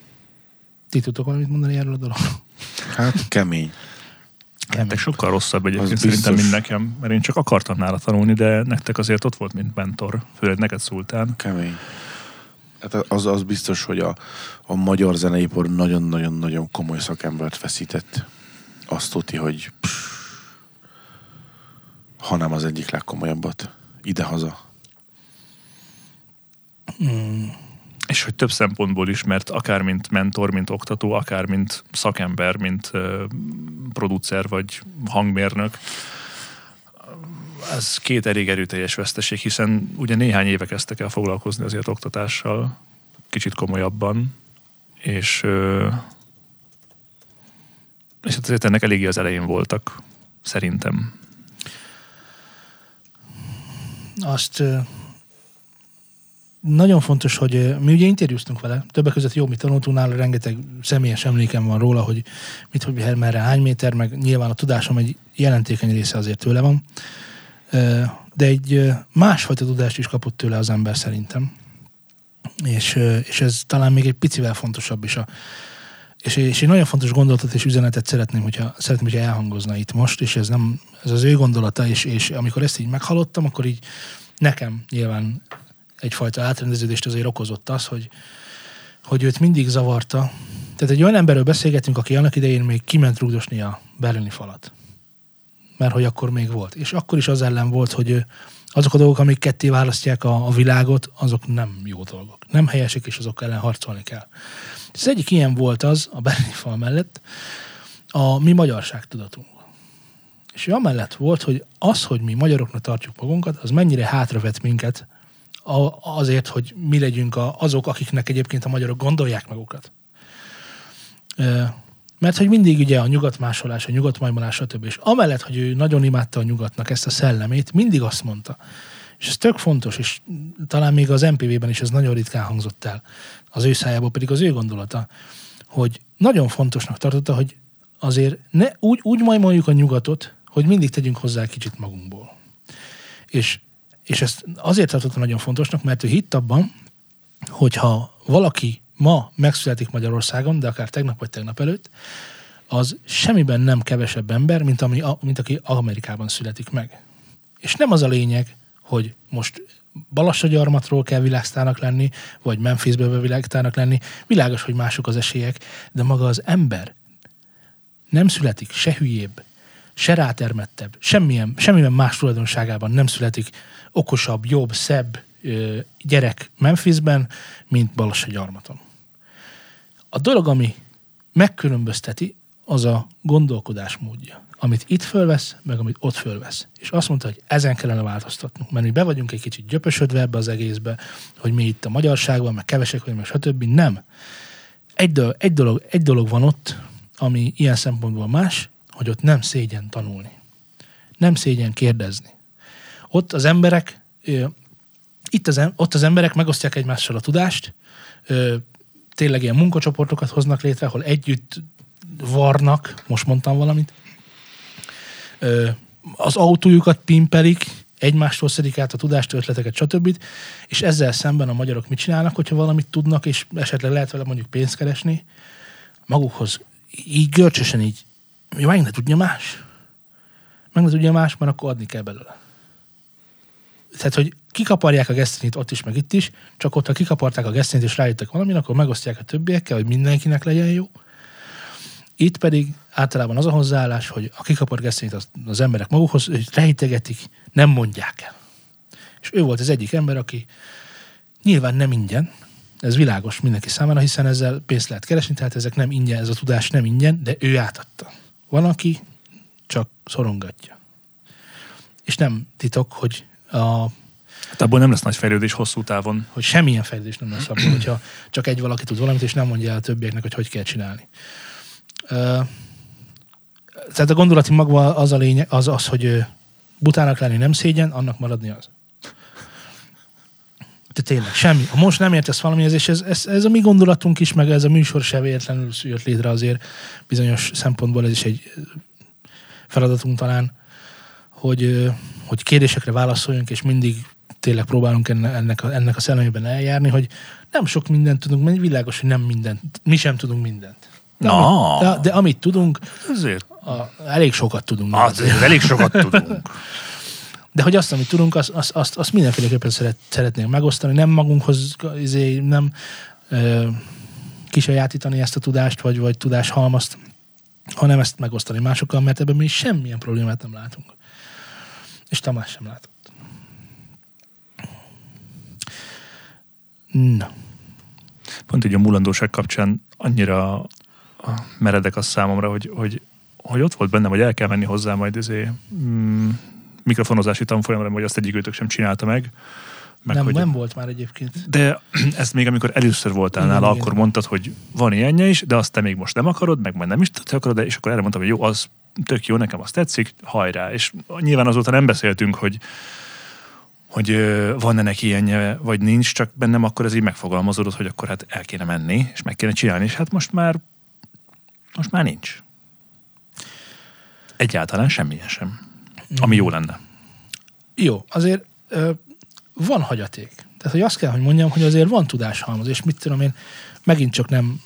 Speaker 1: Ti tudtok valamit mondani erről a dologról?
Speaker 3: Hát kemény.
Speaker 2: Nektek sokkal rosszabb egyébként szerintem, mint nekem, mert én csak akartam nála tanulni, de nektek azért ott volt, mint mentor, főleg neked szultán.
Speaker 3: Kemény. Hát az, az biztos, hogy a, a magyar zeneipar nagyon-nagyon-nagyon komoly szakembert veszített. Azt tudti, hogy pff, hanem az egyik legkomolyabbat. Idehaza.
Speaker 2: És hogy több szempontból is, mert akár mint mentor, mint oktató, akár mint szakember, mint producer vagy hangmérnök, ez két elég erőteljes veszteség, hiszen ugye néhány éve kezdtek el foglalkozni azért oktatással, kicsit komolyabban, és, ö, és hát azért ennek eléggé az elején voltak, szerintem.
Speaker 1: azt nagyon fontos, hogy mi ugye interjúztunk vele, többek között jó, mi tanultunk nála, rengeteg személyes emlékem van róla, hogy mit, hogy merre hány méter, meg nyilván a tudásom egy jelentékeny része azért tőle van. De egy másfajta tudást is kapott tőle az ember szerintem. És, és ez talán még egy picivel fontosabb is. A, és, és egy nagyon fontos gondolatot és üzenetet szeretném, hogyha, szeretném, hogyha elhangozna itt most, és ez nem, ez az ő gondolata, és, és amikor ezt így meghallottam, akkor így nekem nyilván egyfajta átrendeződést azért okozott az, hogy, hogy őt mindig zavarta. Tehát egy olyan emberről beszélgetünk, aki annak idején még kiment rugdosni a berlini falat. Mert hogy akkor még volt. És akkor is az ellen volt, hogy azok a dolgok, amik ketté választják a, a világot, azok nem jó dolgok. Nem helyesek, és azok ellen harcolni kell. Az egyik ilyen volt az, a berlini fal mellett, a mi magyarság tudatunk. És ő amellett volt, hogy az, hogy mi magyaroknak tartjuk magunkat, az mennyire hátravet minket azért, hogy mi legyünk a, azok, akiknek egyébként a magyarok gondolják magukat. Mert hogy mindig ugye a nyugatmásolás, a nyugatmajmolás, stb. És amellett, hogy ő nagyon imádta a nyugatnak ezt a szellemét, mindig azt mondta. És ez tök fontos, és talán még az MPV-ben is ez nagyon ritkán hangzott el. Az ő szájából pedig az ő gondolata, hogy nagyon fontosnak tartotta, hogy azért ne, úgy, úgy majmoljuk a nyugatot, hogy mindig tegyünk hozzá kicsit magunkból. És, és ezt azért tartotta nagyon fontosnak, mert ő hitt abban, hogyha valaki ma megszületik Magyarországon, de akár tegnap vagy tegnap előtt, az semmiben nem kevesebb ember, mint, ami, mint aki Amerikában születik meg. És nem az a lényeg, hogy most Balassagyarmatról kell világsztának lenni, vagy Memphisből világsztának lenni. Világos, hogy mások az esélyek, de maga az ember nem születik se hülyébb, se rátermettebb, semmilyen, semmilyen más tulajdonságában nem születik okosabb, jobb, szebb gyerek Memphisben, mint Balassagyarmaton. A dolog, ami megkülönbözteti, az a gondolkodásmódja, amit itt fölvesz, meg amit ott fölvesz. És azt mondta, hogy ezen kellene változtatnunk, mert mi be vagyunk egy kicsit gyöpösödve ebbe az egészbe, hogy mi itt a magyarságban, meg kevesek vagyunk, meg stb. Nem. Egy dolog, egy, dolog, egy dolog van ott, ami ilyen szempontból más, hogy ott nem szégyen tanulni. Nem szégyen kérdezni. Ott az emberek, itt az, ott az emberek megosztják egymással a tudást, tényleg ilyen munkacsoportokat hoznak létre, ahol együtt varnak, most mondtam valamit, az autójukat pimpelik, egymástól szedik át a tudást, ötleteket, stb. És ezzel szemben a magyarok mit csinálnak, hogyha valamit tudnak, és esetleg lehet vele mondjuk pénzt keresni, magukhoz így görcsösen így, hogy meg ne tudja más. Meg ne tudja más, mert akkor adni kell belőle. Tehát, hogy kikaparják a gesztenyét ott is, meg itt is, csak ott, ha kikaparták a gesztenyét és rájöttek valamin, akkor megosztják a többiekkel, hogy mindenkinek legyen jó. Itt pedig általában az a hozzáállás, hogy a kikapart gesztenyét az, az emberek magukhoz hogy rejtegetik, nem mondják el. És ő volt az egyik ember, aki nyilván nem ingyen, ez világos mindenki számára, hiszen ezzel pénzt lehet keresni, tehát ezek nem ingyen, ez a tudás nem ingyen, de ő átadta. Van, aki csak szorongatja. És nem titok, hogy, a,
Speaker 2: Hát abból nem lesz nagy fejlődés hosszú távon.
Speaker 1: hogy semmilyen fejlődés nem lesz abból, hogyha csak egy valaki tud valamit, és nem mondja el a többieknek, hogy hogy kell csinálni. Tehát a gondolati magva az a lényeg, az az, hogy butának lenni nem szégyen, annak maradni az. De tényleg, semmi. Ha most nem értesz valamihez, és ez, ez, ez a mi gondolatunk is, meg ez a műsor se véletlenül jött létre azért bizonyos szempontból ez is egy feladatunk talán, hogy, hogy kérdésekre válaszoljunk, és mindig tényleg próbálunk enne- ennek a, ennek a szellemében eljárni, hogy nem sok mindent tudunk, mert világos, hogy nem mindent, mi sem tudunk mindent. De,
Speaker 2: Na.
Speaker 1: amit, de, de amit tudunk,
Speaker 2: Ezért.
Speaker 1: a, elég sokat tudunk.
Speaker 2: Az, elég sokat tudunk.
Speaker 1: De hogy azt, amit tudunk, azt, azt, azt, azt mindenféleképpen szeret, szeretnénk megosztani, nem magunkhoz, izé, nem ö, kisajátítani ezt a tudást, vagy, vagy tudáshalmazt, hanem ezt megosztani másokkal, mert ebben mi semmilyen problémát nem látunk. És Tamás sem látott. Na,
Speaker 2: Pont így a mulandóság kapcsán annyira meredek az számomra, hogy, hogy, hogy ott volt bennem, hogy el kell menni hozzá majd izé, mm, mikrofonozási tanfolyamra, vagy azt egyik őtök sem csinálta meg. meg
Speaker 1: nem,
Speaker 2: hogy,
Speaker 1: nem volt már egyébként.
Speaker 2: De ezt még amikor először voltál
Speaker 1: Igen,
Speaker 2: nála,
Speaker 1: igen.
Speaker 2: akkor mondtad, hogy van ilyenje is, de azt te még most nem akarod, meg majd nem is te akarod, és akkor erre mondtam, hogy jó, az tök jó, nekem azt tetszik, hajrá. És nyilván azóta nem beszéltünk, hogy hogy van-e neki ilyenje, vagy nincs, csak bennem akkor ez így megfogalmazódott, hogy akkor hát el kéne menni, és meg kéne csinálni, és hát most már most már nincs. Egyáltalán semmilyen sem. Ami jó lenne.
Speaker 1: Jó, azért ö, van hagyaték. Tehát, hogy azt kell, hogy mondjam, hogy azért van tudáshalmaz, és mit tudom én, megint csak nem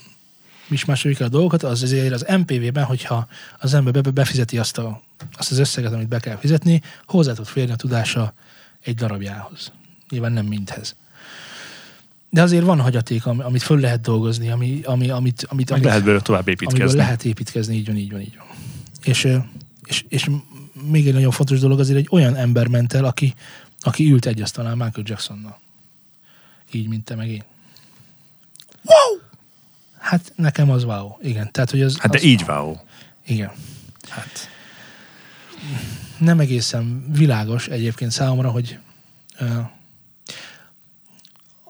Speaker 1: is el a dolgokat, az azért az MPV-ben, hogyha az ember be- befizeti azt, a, azt az összeget, amit be kell fizetni, hozzá tud férni a tudása egy darabjához. Nyilván nem mindhez. De azért van hagyaték, ami- amit föl lehet dolgozni, ami, ami, amit, amit, amit
Speaker 2: lehet belőle tovább építkezni.
Speaker 1: lehet építkezni, így van, így van, így van. És, és, és még egy nagyon fontos dolog azért egy olyan ember ment el, aki, aki ült egy asztalán Michael Jacksonnal. Így, mint te meg én. Wow! Hát nekem az wow. Igen. Tehát, hogy az,
Speaker 2: Hát de
Speaker 1: az,
Speaker 2: így wow.
Speaker 1: Igen.
Speaker 2: Hát.
Speaker 1: Nem egészen világos egyébként számomra, hogy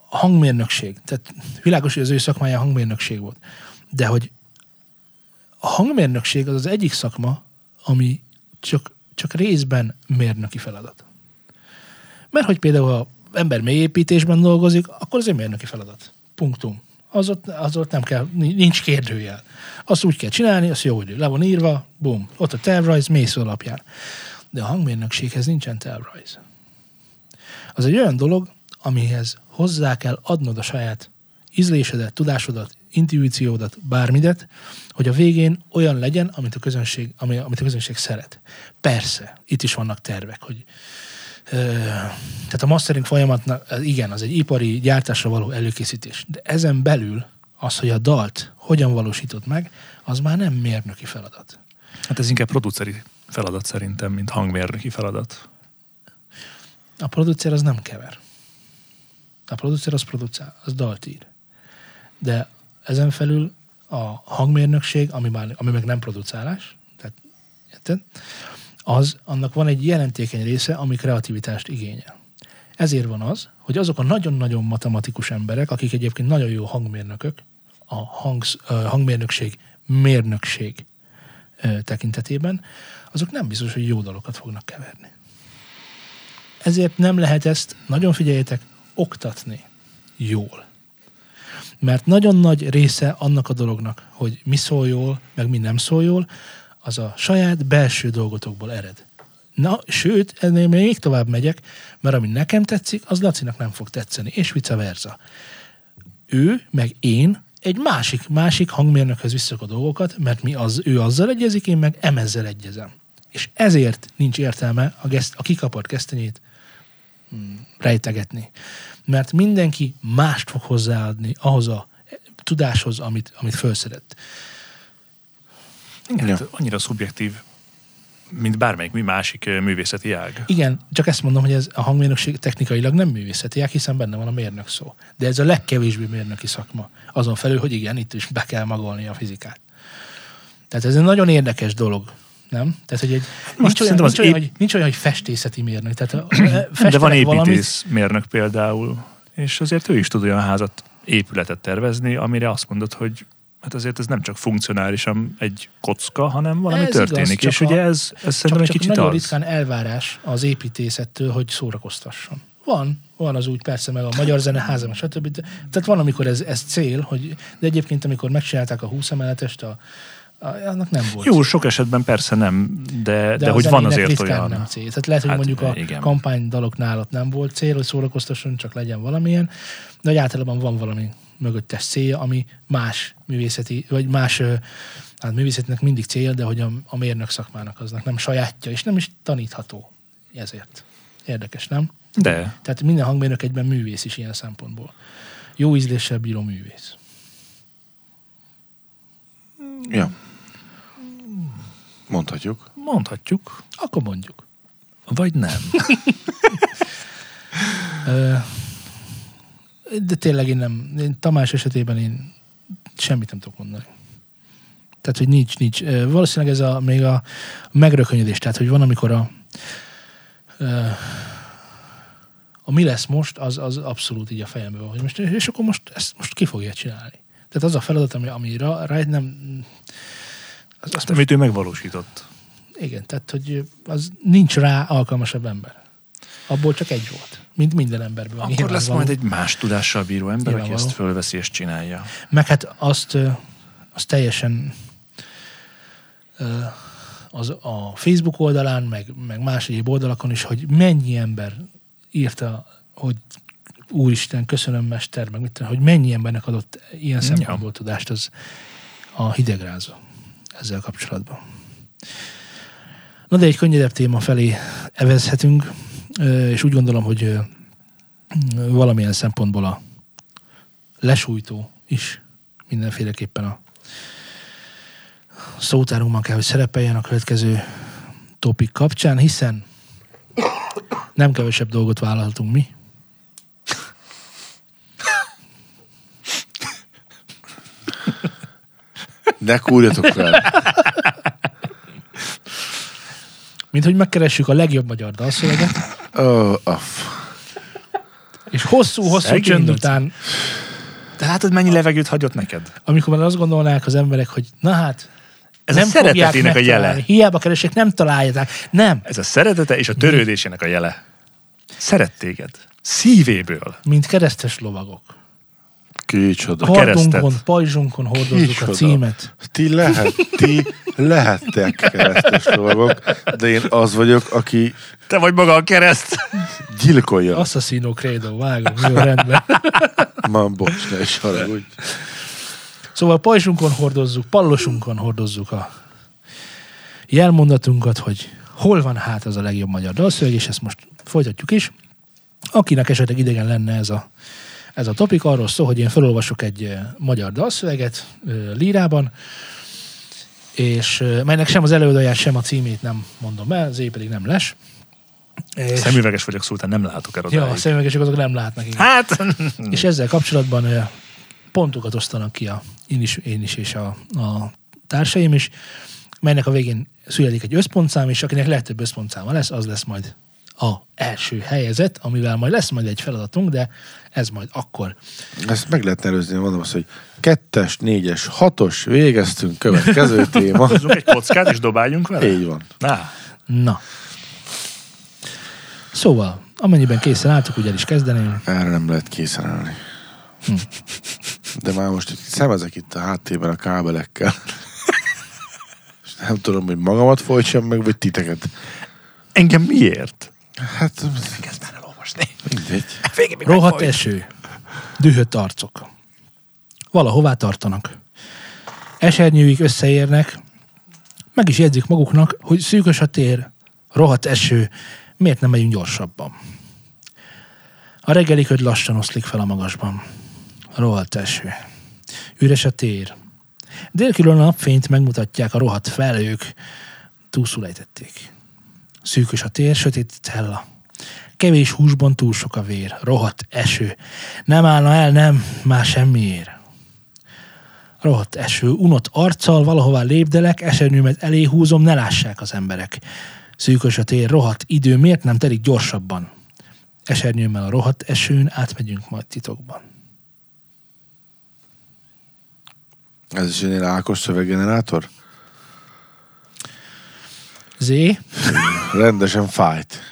Speaker 1: a hangmérnökség, tehát világos, hogy az ő szakmája hangmérnökség volt, de hogy a hangmérnökség az az egyik szakma, ami csak, csak részben mérnöki feladat. Mert hogy például ha ember mélyépítésben dolgozik, akkor az egy mérnöki feladat. Punktum. Az ott, az ott nem kell, nincs kérdőjel. Azt úgy kell csinálni, azt jó, hogy le van írva, bum, ott a tervrajz, mész alapján. De a hangmérnökséghez nincsen tervrajz. Az egy olyan dolog, amihez hozzá kell adnod a saját ízlésedet, tudásodat, intuíciódat, bármidet, hogy a végén olyan legyen, amit a közönség, ami, amit a közönség szeret. Persze, itt is vannak tervek, hogy tehát a mastering folyamatnak, igen, az egy ipari gyártásra való előkészítés. De ezen belül az, hogy a dalt hogyan valósítod meg, az már nem mérnöki feladat.
Speaker 2: hát ez inkább produceri feladat szerintem, mint hangmérnöki feladat.
Speaker 1: A producer az nem kever. A producer az producál, az dalt ír. De ezen felül a hangmérnökség, ami, már, ami meg nem producálás, tehát, érted? Az, annak van egy jelentékeny része, ami kreativitást igényel. Ezért van az, hogy azok a nagyon-nagyon matematikus emberek, akik egyébként nagyon jó hangmérnökök, a hangsz, hangmérnökség mérnökség tekintetében, azok nem biztos, hogy jó dalokat fognak keverni. Ezért nem lehet ezt, nagyon figyeljetek, oktatni jól. Mert nagyon nagy része annak a dolognak, hogy mi szól jól, meg mi nem szól jól, az a saját belső dolgotokból ered. Na, sőt, ennél még tovább megyek, mert ami nekem tetszik, az Lacinak nem fog tetszeni, és vice versa. Ő, meg én egy másik, másik hangmérnökhöz visszak a dolgokat, mert mi az, ő azzal egyezik, én meg emezzel egyezem. És ezért nincs értelme a, geszt, a kikapott kesztenyét hmm, rejtegetni. Mert mindenki mást fog hozzáadni ahhoz a tudáshoz, amit, amit felszedett.
Speaker 2: Igen,
Speaker 3: Ja.
Speaker 2: hát annyira szubjektív, mint bármelyik mi másik művészeti ág.
Speaker 1: Igen, csak ezt mondom, hogy ez a hangmérnökség technikailag nem művészeti ág, hiszen benne van a mérnök szó. De ez a legkevésbé mérnöki szakma. Azon felül, hogy igen, itt is be kell magolni a fizikát. Tehát ez egy nagyon érdekes dolog. Nem? Tehát, hogy egy, nincs, olyan, nincs, olyan,
Speaker 2: ép-
Speaker 1: hogy, nincs olyan, hogy festészeti mérnök. Tehát
Speaker 2: De van
Speaker 1: festenek valamit-
Speaker 2: építészmérnök például, és azért ő is tud olyan házat, épületet tervezni, amire azt mondod, hogy hát azért ez nem csak funkcionálisan egy kocka, hanem valami
Speaker 1: Ez
Speaker 2: történik.
Speaker 1: igaz,
Speaker 2: és ugye ez, ez
Speaker 1: Csak,
Speaker 2: szerintem egy kicsit
Speaker 1: nagyon
Speaker 2: az.
Speaker 1: ritkán elvárás az építészettől, hogy szórakoztasson. Van, van az úgy persze, meg a Magyar Zeneháza, meg stb. De- Tehát van, amikor ez, ez cél, hogy, de egyébként, amikor megcsinálták a 20 emeletest, a, a, annak nem volt.
Speaker 2: Jó, sok esetben persze nem, de, de,
Speaker 1: a
Speaker 2: hogy van azért olyan.
Speaker 1: nem cél. Tehát lehet, hogy
Speaker 2: Hát,
Speaker 1: mondjuk a
Speaker 2: igen.
Speaker 1: kampánydaloknál ott nem volt cél, hogy szórakoztasson, csak legyen valamilyen, de hogy általában van valami mögöttes célja, ami más művészeti, vagy más hát művészetnek mindig cél, de hogy a, a mérnök szakmának aznak nem sajátja, és nem is tanítható. Ezért. Érdekes, nem?
Speaker 2: De,
Speaker 1: Tehát minden hangmérnök egyben művész is ilyen szempontból. Jó ízléssel bíró művész.
Speaker 3: Ja. Mondhatjuk.
Speaker 2: mondhatjuk,
Speaker 1: Akkor mondjuk.
Speaker 2: vagy nem.
Speaker 1: De tényleg én nem, én Tamás esetében én semmit nem tudok mondani. Tehát, hogy nincs, nincs. Valószínűleg ez a, még a megrökönyödés, tehát, hogy van, amikor a a mi lesz most, az, az abszolút így a fejemben van, hogy most, és akkor most ezt most ki fogja csinálni. Tehát az a feladat, ami, ami rá, rá nem... Az, az most,
Speaker 2: Amit ő megvalósított.
Speaker 1: igen, tehát, hogy az nincs rá alkalmasabb ember. Abból csak egy volt. Mint minden emberből.
Speaker 2: Akkor lesz majd egy más tudással bíró ember, aki ezt fölveszi és csinálja.
Speaker 1: Meg hát azt, azt teljesen az a Facebook oldalán, meg, meg más egyéb oldalakon is, hogy mennyi ember írta, hogy úristen, köszönöm mester, meg mit hogy mennyi embernek adott ilyen
Speaker 2: Ja.
Speaker 1: szempontból tudást, az a hidegrázó ezzel kapcsolatban. Na de egy könnyedebb téma felé evezhetünk, és úgy gondolom, hogy valamilyen szempontból a lesújtó is mindenféleképpen a szótárunkban kell, hogy szerepeljen a következő topik kapcsán, hiszen nem kevesebb dolgot vállalhatunk mi.
Speaker 3: Ne kúrjatok fel.
Speaker 1: Mint hogy megkeressük a legjobb magyar dalszöveget,
Speaker 3: Oh, aff.
Speaker 1: és hosszú-hosszú csönd után,
Speaker 2: De látod, mennyi levegőt hagyott neked?
Speaker 1: amikor már azt gondolnák az emberek, hogy na hát,
Speaker 2: Ez a
Speaker 1: nem fogják
Speaker 2: szeretetének a jele.
Speaker 1: Hiába keresik, nem találják. Nem.
Speaker 2: Ez a szeretete és a törődésének a jele. Szeret téged. Szívéből.
Speaker 1: Mint keresztes lovagok.
Speaker 3: Kicsoda.
Speaker 2: A.
Speaker 1: Kardunkon, pajzsunkon hordozzuk a
Speaker 3: Kicsoda.
Speaker 1: címet.
Speaker 3: Ti lehet, ti lehettek keresztes dolgok, de én az vagyok, aki
Speaker 2: Te vagy maga a kereszt.
Speaker 3: gyilkolja.
Speaker 1: Assassino Credo, vágom, jó rendben.
Speaker 3: Ma, bocs, ne is haragudj.
Speaker 1: Szóval pajzsunkon hordozzuk, pallosunkon hordozzuk a jelmondatunkat, hogy hol van hát az a legjobb magyar dalszöveg, és ezt most folytatjuk is. Akinek esetleg idegen lenne ez a, ez a topik, arról szól, hogy én felolvasok egy magyar dalszöveget lírában, és melynek sem az előadóját, sem a címét nem mondom el, az pedig nem les. És,
Speaker 2: Szemüveges vagyok, szultán nem látok el
Speaker 1: ja, a szemüvegesek azok nem látnak. Igen.
Speaker 2: Hát,
Speaker 1: És ezzel kapcsolatban pontokat osztanak ki a, én, is, én is és a, a társaim is, melynek a végén születik egy összpontszám, és akinek legtöbb összpontszáma lesz, az lesz majd a első helyezett, amivel majd lesz majd egy feladatunk, de ez majd akkor.
Speaker 3: Ezt meg lehetne előzni, mondom azt, hogy kettes, négyes, hatos, végeztünk, következő téma.
Speaker 2: hozzunk egy kockát és dobáljunk vele?
Speaker 3: Így van.
Speaker 2: Na,
Speaker 1: Na. Szóval, amennyiben készen álltuk, ugye el is kezdeném.
Speaker 3: Erre nem lehet készen állni. De már most szemezek itt a háttérben a kábelekkel. És nem tudom, hogy magamat folytsam meg, vagy titeket.
Speaker 2: engem miért?
Speaker 3: Hát,
Speaker 2: Kezd már elolvasni.
Speaker 3: mindegy.
Speaker 2: Végig még
Speaker 1: Rohadt eső. Dühött arcok. Valahová tartanak. Esernyőik összeérnek, meg is jegyzik maguknak, hogy szűkös a tér, rohadt eső, miért nem megyünk gyorsabban. A reggeli köd lassan oszlik fel a magasban. Rohadt eső. Üres a tér. Délkülön a napfényt megmutatják a rohadt felhők. Túlszul ejtették. Szűkös a tér, sötét hella. Kevés húsban túl sok a vér. Rohadt eső. Nem állna el, nem, már semmiért. Rohadt eső. Unott arccal valahová lépdelek, esernyőmet elé húzom, ne lássák az emberek. Szűkös a tér, rohadt idő, miért nem telik gyorsabban? Esernyőmmel a rohadt esőn átmegyünk majd titokban.
Speaker 3: Ez is egy Ákos szöveggenerátor?
Speaker 1: Z,
Speaker 3: Rendesen fájt.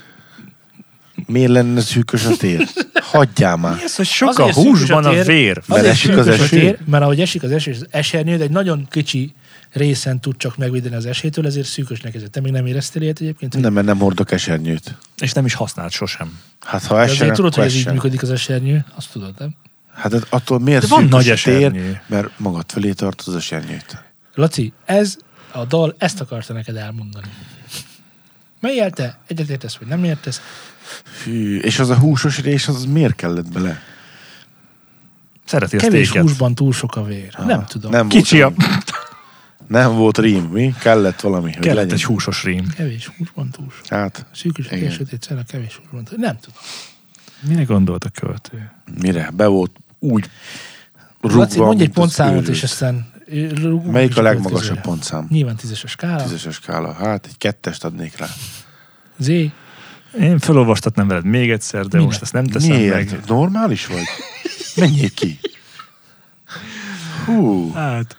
Speaker 3: Miért lenne szűkös a tér? Hagyjál már.
Speaker 2: Ez, hogy sok a
Speaker 1: Azért
Speaker 2: húsban a
Speaker 1: tér-
Speaker 2: vér.
Speaker 3: Mert esik az
Speaker 1: a
Speaker 3: eső?
Speaker 1: tér, mert ahogy esik az eső, az esernyőd egy nagyon kicsi részen tud csak megvédeni az esélytől, ezért szűkösnek ezért. Te még nem éreztél ilyet egyébként?
Speaker 3: Nem, mert nem hordok esernyőt.
Speaker 2: És nem is használt sosem.
Speaker 3: Hát ha essen,
Speaker 1: azért tudod, hogy ez így működik az esernyő, azt tudod, nem?
Speaker 3: Hát ez attól miért
Speaker 2: De van
Speaker 3: szűkös
Speaker 2: nagy
Speaker 3: a tér?
Speaker 2: esernyő.
Speaker 3: Mert magad felé tartod az esernyőt.
Speaker 1: Laci, ez a dal ezt akarta neked elmondani. Melyel te? Egyetértesz, vagy nem értesz?
Speaker 3: Hű, és az a húsos rés, az miért kellett bele?
Speaker 2: Szereti a
Speaker 1: Kevés
Speaker 2: sztéket.
Speaker 1: húsban túl sok a vér. Nem tudom.
Speaker 3: Nem
Speaker 2: Kicsi a...
Speaker 3: Nem volt rím, mi? Kellett valami, hogy
Speaker 2: Kellett
Speaker 3: legyen.
Speaker 2: egy húsos rím.
Speaker 1: Kevés húsban túl sok.
Speaker 3: Hát,
Speaker 1: Szűkös a sötét cella, kevés húsban túl. Nem tudom.
Speaker 2: Mire gondolt a költő?
Speaker 3: mire? Be volt úgy
Speaker 1: Laci,
Speaker 3: rúgva,
Speaker 1: mondj egy pontszámot, és aztán rúgunk
Speaker 3: Melyik a legmagasabb pontszám?
Speaker 1: Nyilván tízes a skála.
Speaker 3: Tízes skála. Hát egy kettest adnék rá.
Speaker 1: Z.
Speaker 2: Én felolvastatnám veled még egyszer, de
Speaker 1: Minek?
Speaker 2: most ezt nem teszem
Speaker 3: Miért?
Speaker 2: meg.
Speaker 3: Normális vagy? Menjél ki. Hú,
Speaker 2: Hát,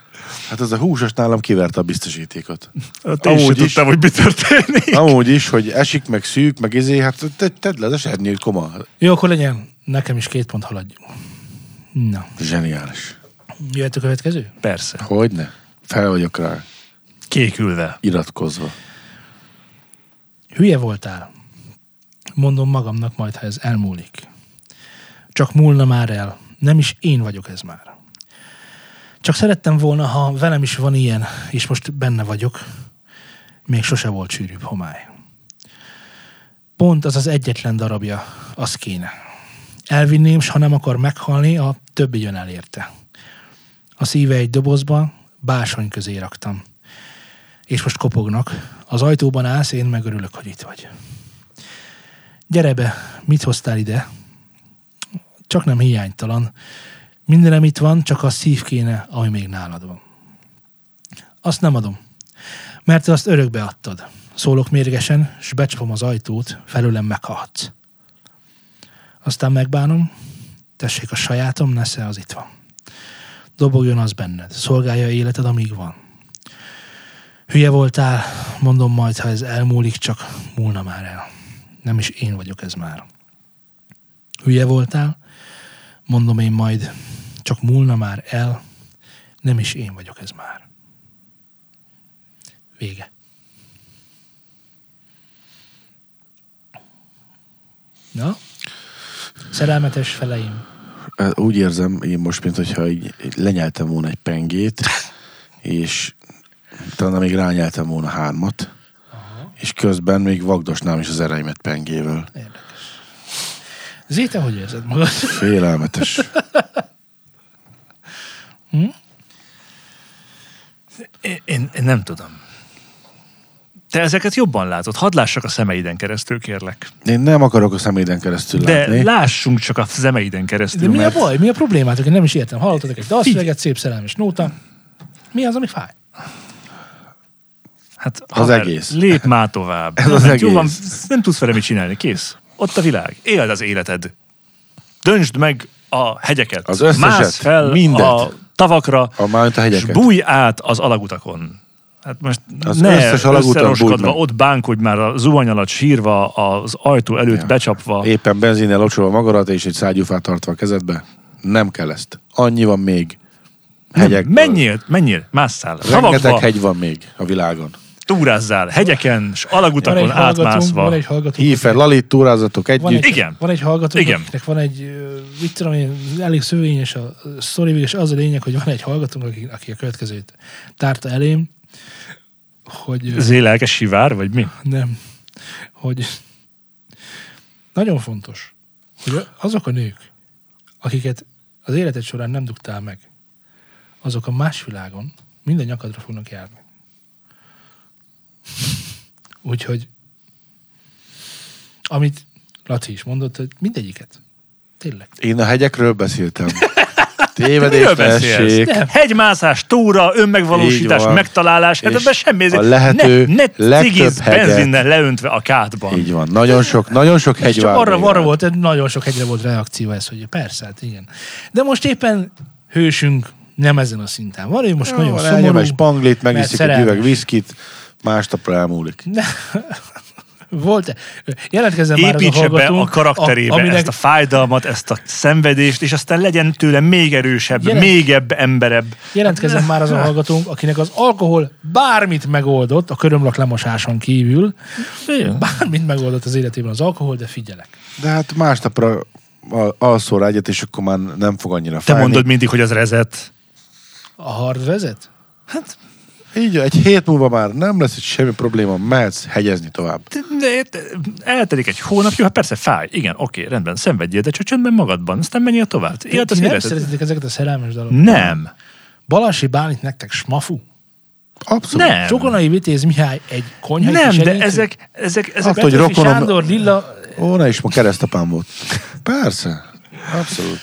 Speaker 3: hát az a húsos nálam kiverte a biztosítékot.
Speaker 2: ott én sem
Speaker 3: Amúgy is.
Speaker 2: tudtam, hogy mi történik.
Speaker 3: Amúgy is, hogy esik, meg szűk, meg izé, hát te, tedd le az esernyőt, koma.
Speaker 1: Jó, akkor legyen nekem is két pont haladjunk. Na,
Speaker 3: Zseniális.
Speaker 1: jöhet a következő?
Speaker 2: Persze.
Speaker 3: Hogyne? Fel vagyok rá,
Speaker 2: Kékülve.
Speaker 3: iratkozva.
Speaker 1: Hülye voltál. Mondom magamnak majd, ha ez elmúlik. Csak múlna már el. Nem is én vagyok ez már. Csak szerettem volna, ha velem is van ilyen, és most benne vagyok. Még sose volt sűrűbb homály. Pont az az egyetlen darabja, az kéne. Elvinném, s ha nem akar meghalni, a többi jön el érte. A szíve egy dobozba, básony közé raktam. És most kopognak. Az ajtóban állsz, én megörülök, hogy itt vagy. Gyere be, mit hoztál ide? Csak nem hiánytalan. Mindenem itt van, csak a szív kéne, ami még nálad van. Azt nem adom, mert azt örökbe adtad. Szólok mérgesen, s becsapom az ajtót, felőlem meghalhatsz. Aztán megbánom, tessék a sajátom, nesze az itt van. Dobogjon az benned, szolgálja életed, amíg van. Hülye voltál, mondom majd, ha ez elmúlik, csak múlna már el. Nem is én vagyok ez már. Hülye voltál, mondom én majd, csak múlna már el, nem is én vagyok ez már. Vége. Na? Szerelmetes feleim.
Speaker 3: Úgy érzem, én most, mint hogyha így így lenyeltem volna egy pengét, és talán még rányeltem volna hármat, és közben még vagdosnám is az ereimet pengével.
Speaker 1: Érdekes. Zéte, hogy érzed magad?
Speaker 3: Félelmetes.
Speaker 2: Én, én, én nem tudom. Te ezeket jobban látod. Hadd lássak a szemeiden keresztül, kérlek.
Speaker 3: Én nem akarok a szeméden keresztül
Speaker 2: De
Speaker 3: látni.
Speaker 2: lássunk csak a szemeiden keresztül.
Speaker 1: De mi a
Speaker 2: mert
Speaker 1: baj? Mi a problémátok? Én nem is értem. Hallottatok egy dalszöveget, szép szerelmes nóta. Mi az, ami fáj?
Speaker 2: Hát,
Speaker 3: Az egész.
Speaker 2: Lép már tovább.
Speaker 3: Ez az
Speaker 2: Hát Jó van,
Speaker 3: egész.
Speaker 2: nem tudsz vele mit csinálni. Kész. Ott a világ. Éld az életed. Döntsd meg a hegyeket.
Speaker 3: Az összeset.
Speaker 2: Mász fel
Speaker 3: Mindet.
Speaker 2: a tavakra,
Speaker 3: A a
Speaker 2: és
Speaker 3: hegyeket.
Speaker 2: bújj át az alagutakon. Hát most
Speaker 3: Az
Speaker 2: ne
Speaker 3: összes meg.
Speaker 2: ott bánkodj már a zuhany alatt sírva, az ajtó előtt
Speaker 3: Ja.
Speaker 2: becsapva.
Speaker 3: Éppen benzinnel locsolva magadat, és egy szágyúfát tartva a kezedbe. Nem kell ezt. Annyi van még. Hegyek.
Speaker 2: Menjél, menjél, másszál.
Speaker 3: Rengeteg
Speaker 2: Havakba,
Speaker 3: hegy van még a világon.
Speaker 2: Túrázzál, hegyeken, s
Speaker 1: Van
Speaker 2: alagutakon átmászva.
Speaker 1: van egy hallgatónk.
Speaker 3: Hív fel, Lalit, túrázatok
Speaker 1: Van
Speaker 3: együtt.
Speaker 1: egy,
Speaker 2: Igen.
Speaker 1: Van egy hallgatónk,
Speaker 2: Igen.
Speaker 1: akinek van egy, mit tudom én, elég szövényes a sztori, és az a lényeg, hogy van egy hallgatónk, aki, aki a következőt tárta elém, hogy ö,
Speaker 2: Zé lelkes sivár, vagy mi?
Speaker 1: nem, hogy nagyon fontos, hogy azok a nők, akiket az életed során nem dugtál meg, azok a más világon minden nyakadra fognak járni. Úgyhogy amit Laci is mondott, hogy mindegyiket. Tényleg.
Speaker 3: Én a hegyekről beszéltem. Tévedés, tessék.
Speaker 1: Nem.
Speaker 2: Hegymászás, túra, önmegvalósítás, megtalálás, hát ebben semmi.
Speaker 3: a lehető
Speaker 2: ne, ne
Speaker 3: legtöbb hegyet-
Speaker 2: benzinnel leöntve a kádban.
Speaker 3: Így van. Nagyon sok, nagyon sok hegy
Speaker 1: csak arra, arra volt, nagyon sok hegyre volt reakció ez, hogy persze, hát igen. De most éppen hősünk nem ezen a szinten van, ő most
Speaker 3: Jó,
Speaker 1: nagyon szomorú.
Speaker 3: elnyom egy spanglit, megiszik egy üveg viszkit, másnapra elmúlik.
Speaker 1: Ne, Volt-e? Jelentkezzen már az a
Speaker 2: Építse be a karakterébe
Speaker 1: a, aminek,
Speaker 2: ezt a fájdalmat, ezt a szenvedést, és aztán legyen tőle még erősebb,
Speaker 1: Jelent-
Speaker 2: még ebb emberebb.
Speaker 1: Jelentkezzen már az a hallgatónk, akinek az alkohol bármit megoldott, a körömlak lemosáson kívül, bármit megoldott az életében az alkohol, de figyelek.
Speaker 3: De hát másnapra al- alszol rá egyet, és akkor már nem fog annyira
Speaker 2: Te
Speaker 3: fájni.
Speaker 2: mondod mindig, hogy az rezet.
Speaker 1: A hard vezet?
Speaker 2: Hát,
Speaker 3: Így, egy hét múlva már nem lesz itt semmi probléma, mehetsz hegyezni tovább.
Speaker 2: de, de, de, eltelik egy hónap, jó, hát persze fáj. Igen, oké, rendben, szenvedjél, de csak csöndben magadban, aztán menjél tovább. Élt
Speaker 1: Ti
Speaker 2: az
Speaker 1: nem szeretitek ezeket a szerelmes dalokat?
Speaker 2: Nem.
Speaker 1: Balasi Bálint nektek smafu?
Speaker 3: Abszolút.
Speaker 2: Nem.
Speaker 1: Csokonai Vitéz Mihály egy konyhai
Speaker 2: Nem, de
Speaker 1: kisegítő?
Speaker 2: ezek, ezek, ezek
Speaker 3: Attól, hogy rokonom-
Speaker 1: Sándor, Lilla,
Speaker 3: Ó, ne is, ma keresztapám volt. Persze. Abszolút.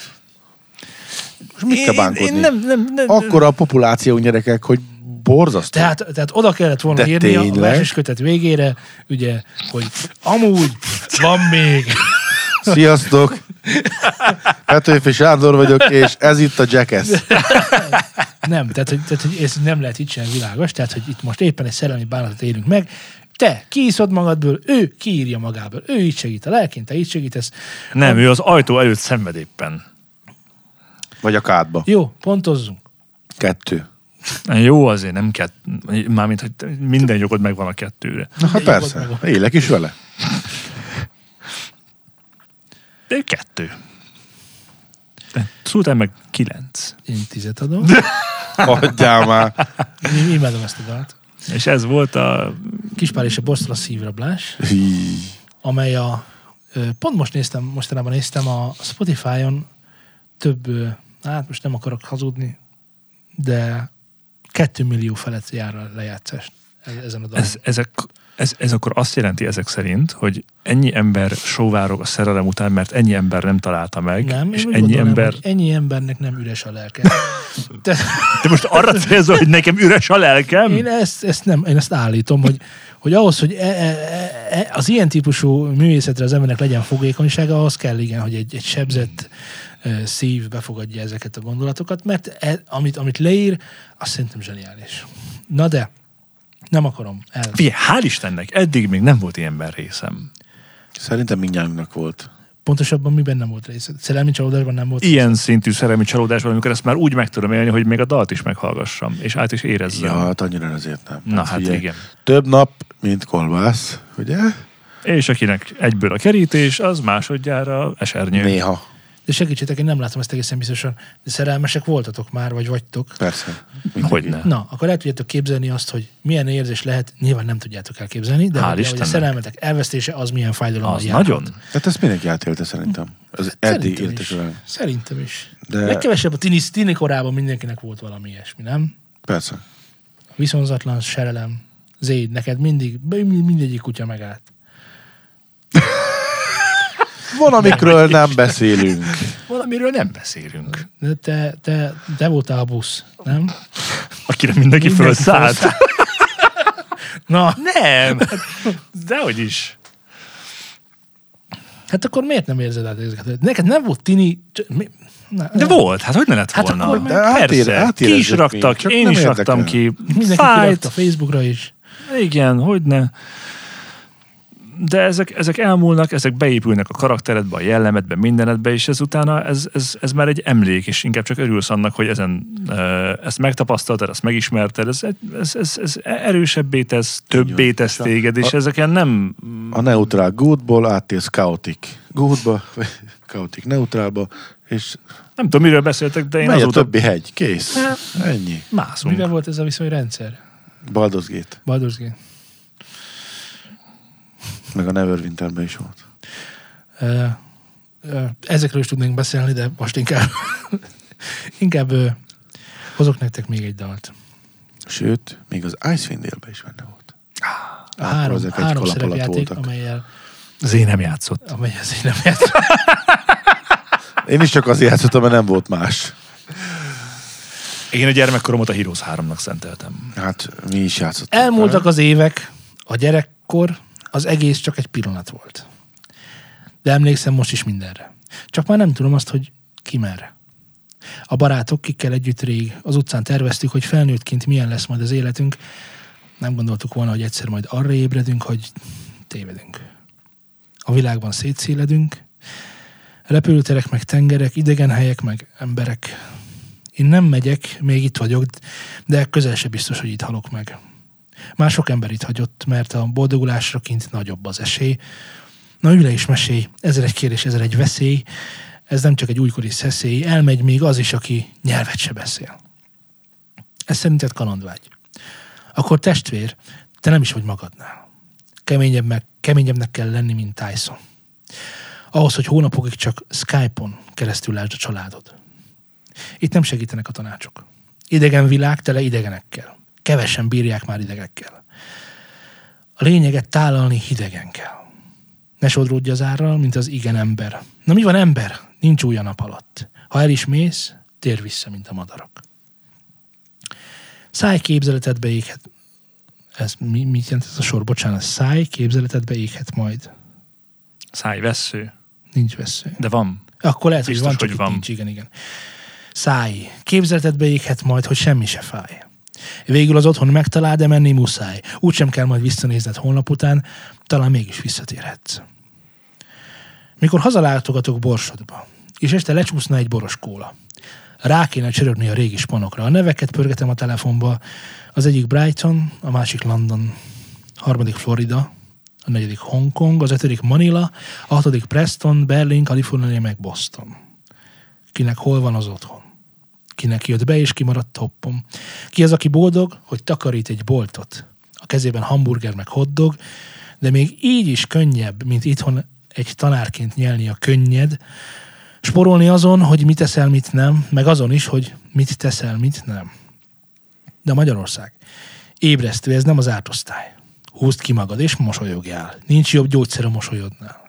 Speaker 3: Most mit kell
Speaker 2: én,
Speaker 3: bánkodni?
Speaker 2: én nem, nem, nem,
Speaker 3: Akkora a populáció gyerekek, hogy borzasztó.
Speaker 1: tehát, tehát oda kellett volna
Speaker 3: De
Speaker 1: írni a
Speaker 3: tényleg?
Speaker 1: verseskötet végére, ugye, hogy amúgy van még.
Speaker 3: Sziasztok! Petőfi Sándor vagyok, és ez itt a Jackass.
Speaker 1: Nem, tehát hogy, tehát, hogy ez nem lehet itt sem világos, tehát hogy itt most éppen egy szerelmi bánatot élünk meg, te kiiszod magadból, ő kiírja magából, ő így segít a lelkén, te így segítesz.
Speaker 2: nem, ő az ajtó előtt szenved éppen.
Speaker 3: Vagy a kádba.
Speaker 1: Jó, pontozzunk.
Speaker 3: Kettő.
Speaker 2: Jó, azért nem kett, mármint, hogy minden jogod megvan a kettőre.
Speaker 3: Na hát persze, élek is vele.
Speaker 2: De kettő. De Szultán meg kilenc.
Speaker 1: Én tizet adom.
Speaker 3: Adjál már.
Speaker 1: Én imádom ezt a dalt.
Speaker 2: És ez volt a...
Speaker 1: Kispál és a Bosztól a szívrablás,
Speaker 3: Hí.
Speaker 1: amely a, pont most néztem, mostanában néztem a Spotify-on több, hát most nem akarok hazudni, de kettő millió felett jár a lejátszás e- ezen a dalon.
Speaker 2: Ez, ezek, ez, ez akkor azt jelenti ezek szerint, hogy ennyi ember sóvárog a szerelem után, mert ennyi ember nem találta meg,
Speaker 1: nem,
Speaker 2: és ennyi
Speaker 1: gondolom,
Speaker 2: ember...
Speaker 1: ennyi embernek nem üres a lelke. De,
Speaker 2: De most arra célzol, hogy nekem üres a lelkem?
Speaker 1: én ezt, ezt nem, én ezt állítom, hogy, hogy ahhoz, hogy e, e, e, az ilyen típusú művészetre az embernek legyen fogékonysága, ahhoz kell igen, hogy egy, egy sebzett szív befogadja ezeket a gondolatokat, mert e, amit, amit leír, azt szerintem zseniális. Na de, nem akarom el.
Speaker 2: Figyelj, hál' Istennek, eddig még nem volt ilyen részem.
Speaker 3: Szerintem mindjárt volt.
Speaker 1: Pontosabban miben nem volt része? Szerelmi csalódásban nem volt
Speaker 2: Ilyen szintű szerelmi csalódásban, amikor ezt már úgy meg tudom élni, hogy még a dalt is meghallgassam, és át is érezzem.
Speaker 3: Ja, hát annyira azért nem.
Speaker 2: Na hát igen.
Speaker 3: Több nap, mint kolbász, ugye?
Speaker 2: És akinek egyből a kerítés, az másodjára esernyő.
Speaker 3: Néha.
Speaker 1: De segítsetek, én nem látom ezt egészen biztosan, de szerelmesek voltatok már, vagy vagytok.
Speaker 3: Persze.
Speaker 2: Hogyne.
Speaker 1: Na, akkor el tudjátok képzelni azt, hogy milyen érzés lehet, nyilván nem tudjátok elképzelni, de
Speaker 2: Hál'
Speaker 1: hogy, hogy a szerelmetek elvesztése az milyen fájdalom
Speaker 2: Az nagyon.
Speaker 3: Hát ezt mindenki átélte szerintem. Az eddig
Speaker 1: is.
Speaker 3: vele.
Speaker 1: Szerintem is.
Speaker 3: De...
Speaker 1: Legkevesebb a tini, tini korában mindenkinek volt valami ilyesmi, nem?
Speaker 3: Persze.
Speaker 1: Viszonzatlan serelem. Zéd, neked mindig, mindegyik kutya megállt.
Speaker 3: Van, amikről nem beszélünk.
Speaker 2: Valamiről nem beszélünk.
Speaker 1: De te, te, te voltál a busz, nem?
Speaker 2: Akire mindenki
Speaker 1: Mindenki
Speaker 2: fölszállt.
Speaker 1: Na,
Speaker 2: Nem. Dehogy is.
Speaker 1: hát akkor miért nem érzed át ezeket? Neked nem volt tini... mi- Na,
Speaker 2: De volt, hát hogy ne lett
Speaker 1: Hát
Speaker 2: volna?
Speaker 1: akkor
Speaker 3: meg- De átér-
Speaker 2: Persze, ki
Speaker 3: átérezzük
Speaker 2: is raktak,
Speaker 3: még,
Speaker 2: én is
Speaker 3: érdekel.
Speaker 2: raktam ki.
Speaker 1: Mindenki
Speaker 2: Fájt,
Speaker 1: kirakta Facebookra is.
Speaker 2: igen, hogy ne. De ezek, ezek elmúlnak, ezek beépülnek a karakteredbe, a jellemedbe, mindenedbe, és ez utána ez, ez, ez már egy emlék, és inkább csak örülsz annak, hogy ezen ezt megtapasztaltad, ezt megismerted, ez, ez, ez, ez erősebbé tesz, többé tesz téged, és
Speaker 3: A-
Speaker 2: ezeken nem...
Speaker 3: A neutrál goodból áttérsz chaotic goodba, chaotic neutrálba, és
Speaker 2: Nem tudom, miről beszéltek, de én
Speaker 3: megy a
Speaker 2: azóta
Speaker 3: többi hegy. Kész. Ennyi.
Speaker 2: mászunk.
Speaker 1: Mivel volt ez a viszonyrendszer?
Speaker 3: Baldur's Gate.
Speaker 1: Baldur's Gate.
Speaker 3: Meg a Neverwinterben is volt.
Speaker 1: Ezekről is tudnénk beszélni, de most inkább, inkább hozok nektek még egy dalt.
Speaker 3: Sőt, még az Icewind Dale-ben is benne volt.
Speaker 1: A három,
Speaker 3: ezek egy
Speaker 1: három
Speaker 3: alatt
Speaker 1: szerepjáték, amelyel,
Speaker 2: Zé nem játszott.
Speaker 1: amelyel az én nem játszott.
Speaker 3: Én is csak azért játszottam, mert nem volt más.
Speaker 2: Én a gyermekkoromat a Heroes 3-nak szenteltem.
Speaker 3: Hát mi is játszottunk.
Speaker 1: Elmúltak az évek, a gyerekkor, az egész csak egy pillanat volt. De emlékszem most is mindenre. Csak már nem tudom azt, hogy ki merre. A barátok, kikkel együtt rég az utcán terveztük, hogy felnőttként milyen lesz majd az életünk. Nem gondoltuk volna, hogy egyszer majd arra ébredünk, hogy tévedünk. A világban szétszéledünk, repülőterek, meg tengerek, idegen helyek, meg emberek. Én nem megyek, még itt vagyok, de közel se biztos, hogy itt halok meg. Már sok ember hagyott, mert a boldogulásra kint nagyobb az esély. Na üle is mesélj, ezer egy kérdés, ezer egy veszély, ez nem csak egy újkori szeszély, elmegy még az is, aki nyelvet se beszél. Ez szerinted kalandvágy. Akkor testvér, te nem is vagy magadnál. Keményebb meg, keményebbnek kell lenni, mint Tyson. Ahhoz, hogy hónapokig csak Skype-on keresztül lásd a családod. Itt nem segítenek a tanácsok. Idegen világ tele idegenekkel. Kevesen bírják már idegekkel. A lényeget tálalni hidegen kell. Ne sodródj az árral, mint az igen ember. Na mi van ember? Nincs új a nap alatt. Ha el is mész, tér vissza, mint a madarak. Száj képzeletedbe éghet. Ez mi, mit jelent ez a sor? Bocsánat, száj képzeletedbe éghet majd.
Speaker 2: Szájvessző.
Speaker 1: Nincs vesző.
Speaker 2: De van.
Speaker 1: Akkor lehet, hogy
Speaker 2: Biztos,
Speaker 1: van, csak
Speaker 2: hogy van.
Speaker 1: nincs, igen, igen. Száj. Képzeletedbe éghet majd, hogy semmi se fáj. Végül az otthon megtalál, de menni muszáj. Úgy sem kell majd visszanézned holnap után, talán mégis visszatérhetsz. Mikor hazalátogatok Borsodba, és este lecsúszna egy boros kóla. Rá kéne csörögni a régi spanokra. A neveket pörgetem a telefonba. Az egyik Brighton, a másik London, a harmadik Florida, a negyedik Hongkong, az ötödik Manila, a hatodik Preston, Berlin, Kalifornia, meg Boston. Kinek hol van az otthon? Kinek jött be és kimaradt toppom? Ki az, aki boldog, hogy takarít egy boltot? A kezében hamburger meg hotdog, de még így is könnyebb, mint itthon egy tanárként nyelni a könnyed, sporolni azon, hogy mit teszel, mit nem, meg azon is, hogy mit teszel, mit nem. De Magyarország. Ébresztő, ez nem az ártosztály. Húzd ki magad, és mosolyogjál. Nincs jobb gyógyszer a mosolyodnál.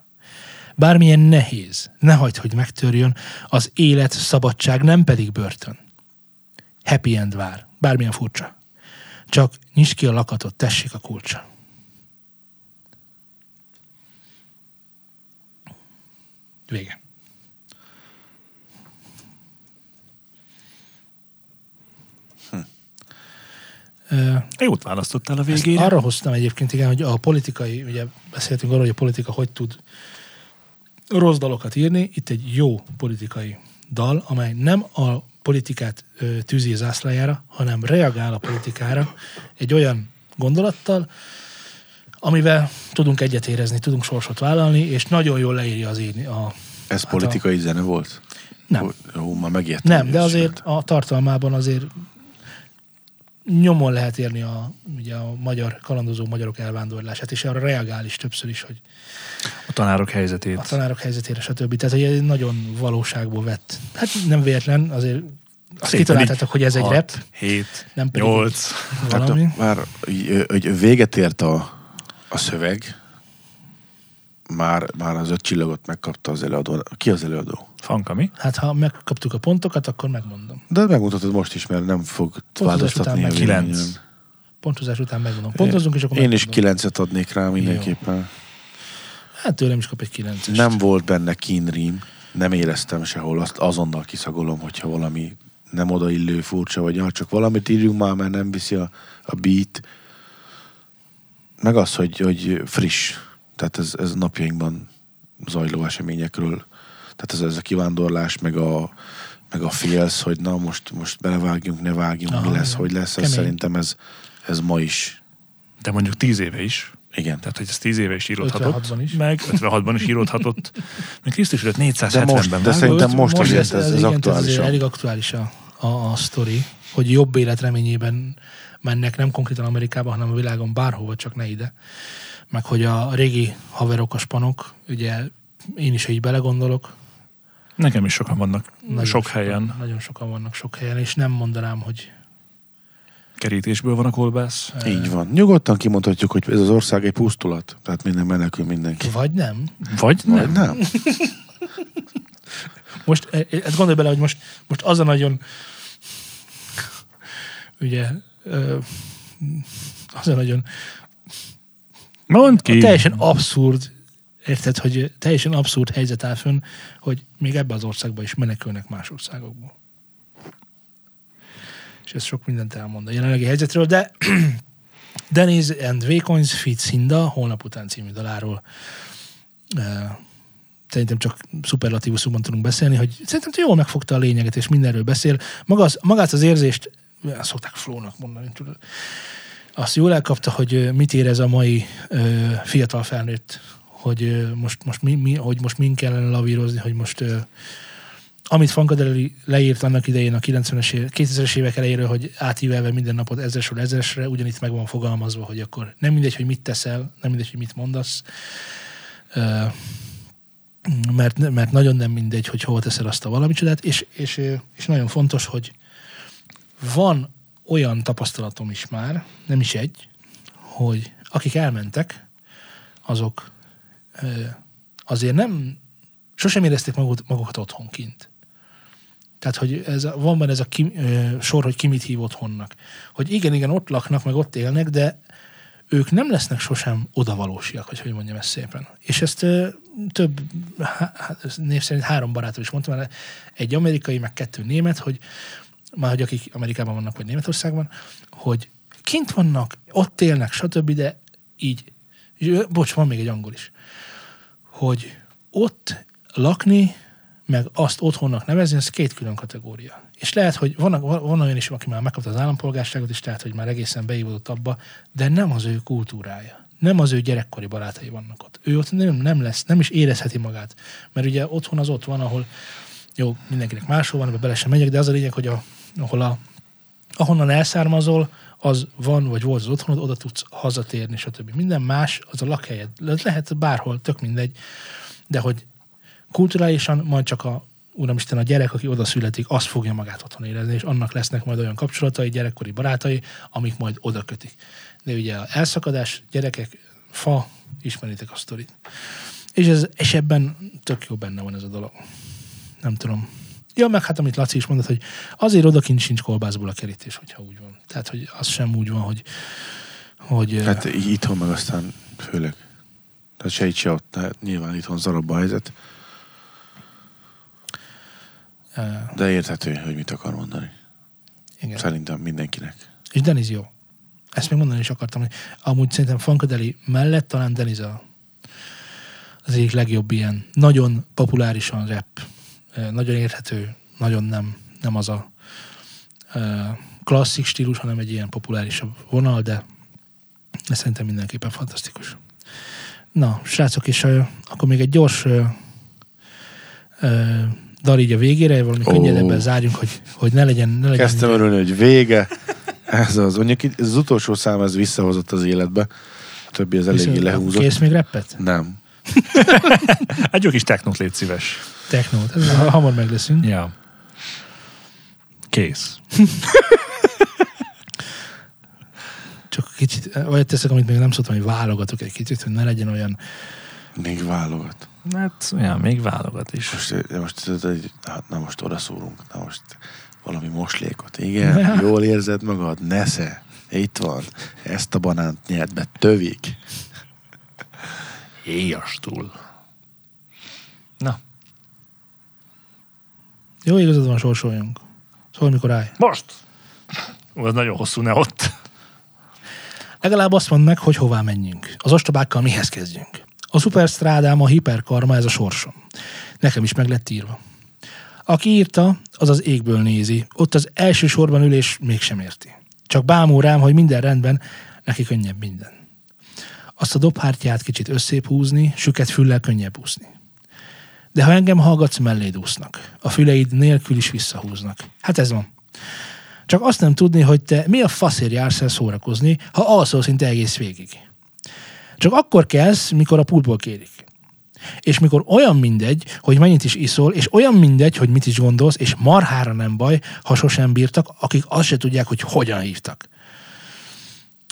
Speaker 1: Bármilyen nehéz, ne hagyd, hogy megtörjön, az élet, szabadság, nem pedig börtön. Happy end vár, bármilyen furcsa. Csak nyisd ki a lakatot, tessék a kulcsa. Vége. Ö,
Speaker 2: Jót választottál a
Speaker 1: ezt
Speaker 2: végére.
Speaker 1: arra hoztam egyébként, igen, hogy a politikai, ugye beszéltünk arról, hogy a politika hogy tud rossz dalokat írni. Itt egy jó politikai dal, amely nem a politikát tűzi zászlajára, hanem reagál a politikára egy olyan gondolattal, amivel tudunk egyet érezni, tudunk sorsot vállalni, és nagyon jól leírja az én a...
Speaker 3: Ez
Speaker 1: Hát
Speaker 3: politikai zene volt?
Speaker 1: Nem.
Speaker 3: Jó, már megijedtem.
Speaker 1: Nem, de azért a tartalmában azért nyomon lehet érni a, ugye a magyar, kalandozó magyarok elvándorlását, és arra reagál is többször is, hogy
Speaker 2: A tanárok
Speaker 1: a
Speaker 2: helyzetét.
Speaker 1: tanárok helyzetére, stb. Tehát, egy nagyon valóságból vett. Hát nem véletlen, azért azt kitaláltátok, hogy ez egy rap,
Speaker 2: Hét,
Speaker 1: nem pedig
Speaker 2: nyolc.
Speaker 1: valami.
Speaker 3: Hát, már hogy véget ért a, a szöveg, már, már az öt csillagot megkapta az előadó. Ki az előadó?
Speaker 2: Fankami.
Speaker 1: Hát ha megkaptuk a pontokat, akkor megmondom.
Speaker 3: De megmutatod most is, mert nem fog változtatni a
Speaker 1: meg
Speaker 2: kilenc.
Speaker 1: Pontozás után megmondom. Pontozunk, és akkor
Speaker 3: Én is
Speaker 1: megmondom.
Speaker 3: kilencet adnék rá mindenképpen.
Speaker 1: Hát tőlem is kap egy kilences.
Speaker 3: Nem volt benne kínrím, nem éreztem sehol, azt azonnal kiszagolom, hogyha valami nem odaillő, furcsa, vagy ah, csak valamit írjunk már, mert nem viszi a, a beat. Meg az, hogy, hogy friss. Tehát ez, ez napjainkban zajló eseményekről. Tehát ez, ez a kivándorlás, meg a, meg a félsz, hogy na most, most belevágjunk, ne vágjunk,
Speaker 1: Aha,
Speaker 3: mi lesz, hogy lesz. Ez szerintem ez, ez ma is.
Speaker 2: De mondjuk tíz éve is.
Speaker 3: Igen.
Speaker 2: Tehát, hogy ez tíz éve is íródhatott.
Speaker 1: 56-ban is.
Speaker 2: Meg 56-ban is íródhatott. Meg Krisztus előtt 470-ben
Speaker 3: De most- de
Speaker 2: vágott.
Speaker 3: szerintem most
Speaker 1: most
Speaker 3: azért
Speaker 1: ez,
Speaker 3: ez-
Speaker 1: ez, azért elég aktuális a, a, a sztori, hogy jobb élet reményében mennek nem konkrétan Amerikába, hanem a világon bárhova, csak ne ide. Meg hogy a régi haverok, a spanok, ugye én is így belegondolok,
Speaker 2: Nekem is sokan vannak.
Speaker 1: nagyon
Speaker 2: sok
Speaker 1: sokan,
Speaker 2: helyen.
Speaker 1: Nagyon sokan vannak sok helyen, és nem mondanám, hogy
Speaker 2: Kerítésből van a kolbász.
Speaker 3: Így van. Nyugodtan kimondhatjuk, hogy ez az ország egy pusztulat. Tehát minden menekül mindenki.
Speaker 1: vagy nem.
Speaker 2: Vagy
Speaker 3: Vagy
Speaker 2: nem.
Speaker 3: nem?
Speaker 1: Most, e- e- ezt gondolj bele, hogy most, most az a nagyon ugye az a nagyon
Speaker 2: Mondd ki.
Speaker 1: teljesen abszurd érted, hogy teljesen abszurd helyzet áll fönn, hogy még ebbe az országba is menekülnek más országokból. És ez sok mindent elmond a jelenlegi helyzetről, de Dennis and Wacons Feet Cinda, holnap után című daláról uh, szerintem csak szuperlatívuszumban tudunk beszélni, hogy szerintem jól megfogta a lényeget, és mindenről beszél. Maga az, magát az érzést, szokták flónak mondani, tudod. Azt jól elkapta, hogy mit érez a mai fiatal felnőtt, hogy most, most, mi, mi, hogy most min kellene lavírozni, hogy most amit Funkadeli leírt annak idején a 90-es, éve- 2000-es évek elejéről, hogy átívelve minden napot ezresről ezresre, ugyanitt meg van fogalmazva, hogy akkor nem mindegy, hogy mit teszel, nem mindegy, hogy mit mondasz, mert, mert nagyon nem mindegy, hogy hova teszel azt a valamicsodát, és, és, és nagyon fontos, hogy van olyan tapasztalatom is már, nem is egy, hogy akik elmentek, azok azért nem, sosem érezték magukat, magukat otthon. Tehát, hogy ez van benne ez a ki, ö, sor, hogy ki mit hív otthonnak. Hogy igen, igen, ott laknak, meg ott élnek, de ők nem lesznek sosem odavalósiak, hogy hogy mondjam ezt szépen. És ezt ö, több, há, név szerint három barátom is mondta, mert egy amerikai, meg kettő német, hogy már hogy akik Amerikában vannak, vagy Németországban, hogy kint vannak, ott élnek, stb., de így, bocs, van még egy angol is, hogy ott lakni, meg azt otthonnak nevezni, ez két külön kategória. És lehet, hogy van, van olyan is, aki már megkapta az állampolgárságot, és tehát, hogy már egészen beívódott abba, de nem az ő kultúrája. Nem az ő gyerekkori barátai vannak ott. Ő ott nem, nem lesz, nem is érezheti magát. Mert ugye otthon az ott van, ahol jó, mindenkinek máshol van, ebbe bele sem megyek, de az a lényeg, hogy a, ahol a, ahonnan elszármazol, az van, vagy volt az otthonod, oda tudsz hazatérni, stb. Minden más, az a lakhelyed. Lehet bárhol, tök mindegy, de hogy kulturálisan majd csak a Uramisten, a gyerek, aki oda születik, az fogja magát otthon érezni, és annak lesznek majd olyan kapcsolatai, gyerekkori barátai, amik majd oda kötik. De ugye elszakadás, gyerekek, fa, ismeritek a sztorit. És, ez, és ebben tök jó benne van ez a dolog. Nem tudom. Ja, meg hát amit Laci is mondott, hogy azért odakint sincs kolbászból a kerítés, hogyha úgy van. Tehát, hogy az sem úgy van, hogy, hogy
Speaker 3: Hát itthon meg aztán főleg. Tehát se itt, se ott. Tehát nyilván itthon zarabb a helyzet,
Speaker 1: uh,
Speaker 3: de érthető, hogy mit akar mondani.
Speaker 1: igen.
Speaker 3: Szerintem mindenkinek.
Speaker 1: És Deniz jó. Ezt még mondani is akartam, hogy amúgy szerintem Funkadeli mellett talán Deniz a, az egyik legjobb ilyen, nagyon populárisan rap, nagyon érthető, nagyon nem, nem az a klasszik stílus, hanem egy ilyen populárisabb vonal, de, de szerintem mindenképpen fantasztikus. Na, srácok, és akkor még egy gyors dal így a végére, valami oh. könnyedebben zárjunk, hogy, hogy ne legyen, ne legyen
Speaker 3: Kezdtem örülni, hogy vége. Ez az. Mondjuk ez az utolsó szám, ez visszahozott az életbe. A többi az eléggé lehúzott.
Speaker 1: Kész még rappet?
Speaker 3: Nem.
Speaker 2: Egy jó kis technót légy szíves.
Speaker 1: Technót. Hamar meg leszünk.
Speaker 2: Ja. Kész.
Speaker 1: Csak kicsit, olyat teszek, amit még nem szoktam, hogy válogatok egy kicsit, hogy ne legyen olyan...
Speaker 3: Még válogat.
Speaker 2: Hát, ja, még válogat is.
Speaker 3: Most, most, hát, na most oda szólunk. Na most valami moslékot. Igen, jól érzed magad? Nesze. Itt van. Ezt a banánt nyert be. Tövik.
Speaker 2: Éjastul. Na,
Speaker 1: Jó, igazad van, sorsoljunk. Szóval mikor állj.
Speaker 2: most! Ó, az nagyon hosszú, ne ott.
Speaker 1: Legalább azt mondd meg, hogy hová menjünk. Az ostobákkal mihez kezdjünk. A szuperstrádám, a hiperkarma, ez a sorsom. Nekem is meg lett írva. Aki írta, az az égből nézi. Ott az első sorban ülés mégsem érti. Csak bámul rám, hogy minden rendben, neki könnyebb minden. Azt a dobhártyát kicsit összép húzni, süket füllel könnyebb úszni. De ha engem hallgatsz, melléd úsznak. A füleid nélkül is visszahúznak. Hát ez van. Csak azt nem tudni, hogy te mi a faszért jársz el szórakozni, ha alszol szinte egész végig. Csak akkor kelsz, mikor a pultból kérik. És mikor olyan mindegy, hogy mennyit is iszol, és olyan mindegy, hogy mit is gondolsz, és marhára nem baj, ha sosem bírtak, akik azt se tudják, hogy hogyan hívtak.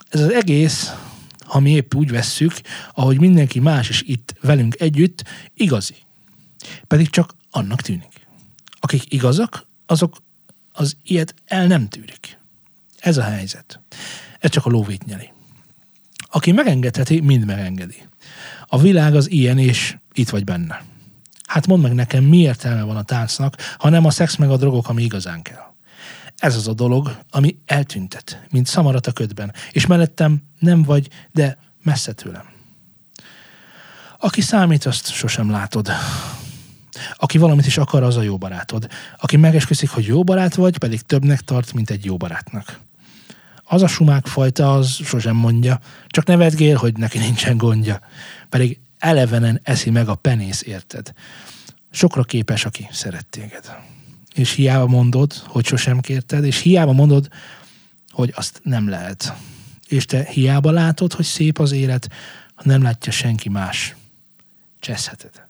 Speaker 1: Ez az egész, ha mi épp úgy vesszük, ahogy mindenki más is itt velünk együtt, igazi. Pedig csak annak tűnik. Akik igazak, azok az ilyet el nem tűrik. Ez a helyzet. Ez csak a lóvét nyeli. Aki megengedheti, mind megengedi. A világ az ilyen, és itt vagy benne. Hát mondd meg nekem, mi értelme van a táncnak, ha nem a szex meg a drogok, ami igazán kell. Ez az a dolog, ami eltüntet, mint szamarat a ködben. És mellettem nem vagy, de messze tőlem. Aki számít, azt sosem látod. Aki valamit is akar, az a jó barátod. Aki megesküszik, hogy jó barát vagy, pedig többnek tart, mint egy jó barátnak. Az a sumák fajta, az sosem mondja. Csak nevetgél, hogy neki nincsen gondja. Pedig elevenen eszi meg a penész, érted? Sokra képes, aki szeret téged. És hiába mondod, hogy sosem kérted, és hiába mondod, hogy azt nem lehet. És te hiába látod, hogy szép az élet, ha nem látja senki más. Cseszheted.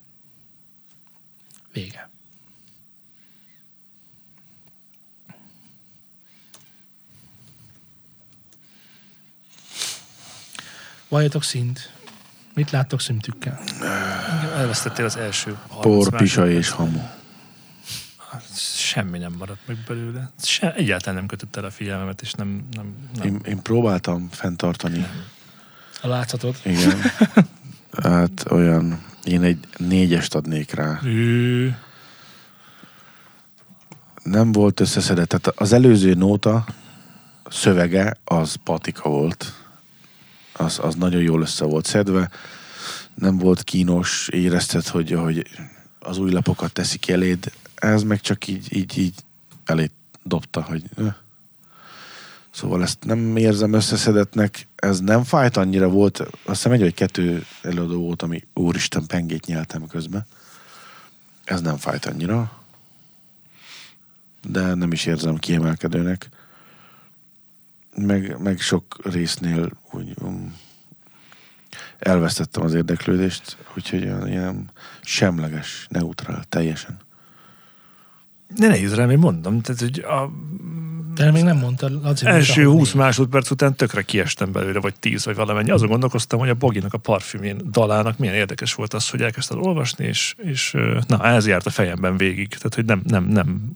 Speaker 1: Vége. Valljatok szint. Mit láttok szintükkel?
Speaker 2: Elvesztettél az első 30
Speaker 3: Por, pisa és hamu.
Speaker 2: Semmi nem maradt meg belőle. Se, egyáltalán nem kötött el a figyelmemet, és nem... nem, nem.
Speaker 3: Én, én próbáltam fenntartani.
Speaker 1: A láthatod.
Speaker 3: Igen. Hát olyan, én egy négyest adnék rá.
Speaker 2: Ő,
Speaker 3: Nem volt összeszedett. Tehát az előző nóta szövege az patika volt. Az, az nagyon jól össze volt szedve. Nem volt kínos, érezted, hogy, hogy az új lapokat teszik eléd. Ez meg csak így, így, így elé dobta, hogy... Szóval ezt nem érzem összeszedettnek. Ez nem fájt annyira volt. Azt hiszem egy vagy kettő előadó volt, ami úristen pengét nyeltem közben. Ez nem fájt annyira. De nem is érzem kiemelkedőnek. Meg, meg sok résznél úgy um, elvesztettem az érdeklődést, úgyhogy olyan ilyen semleges, neutrál, teljesen.
Speaker 2: De nehéz rám, én mondom. Tehát, hogy a
Speaker 1: De még nem mondta. Azért
Speaker 2: első
Speaker 1: mondta,
Speaker 2: 20
Speaker 1: hogy
Speaker 2: másodperc után tökre kiestem belőle, vagy 10, vagy valamennyi. Azon gondolkoztam, hogy a Boginak a parfümjén dalának milyen érdekes volt az, hogy elkezdted olvasni, és, és na, ez járt a fejemben végig. Tehát, hogy nem, nem, nem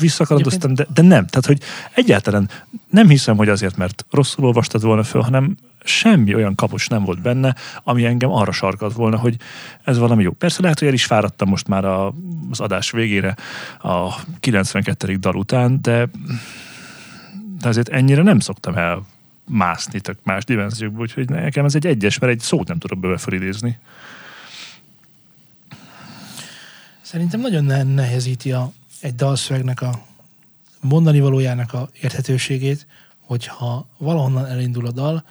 Speaker 2: visszakalandoztam, de, de nem. Tehát, hogy egyáltalán nem hiszem, hogy azért, mert rosszul olvastad volna föl, hanem semmi olyan kapos nem volt benne, ami engem arra sarkalt volna, hogy ez valami jó. Persze lehet, hogy el is fáradtam most már a, az adás végére a 92. dal után, de de azért ennyire nem szoktam el mászni tök más dimenziókba, úgyhogy nekem ez egy egyes, mert egy szót nem tudok bele felidézni.
Speaker 1: Szerintem nagyon ne- nehezíti a, egy dalszövegnek a mondani valójának a érthetőségét, hogyha valahonnan elindul a dal,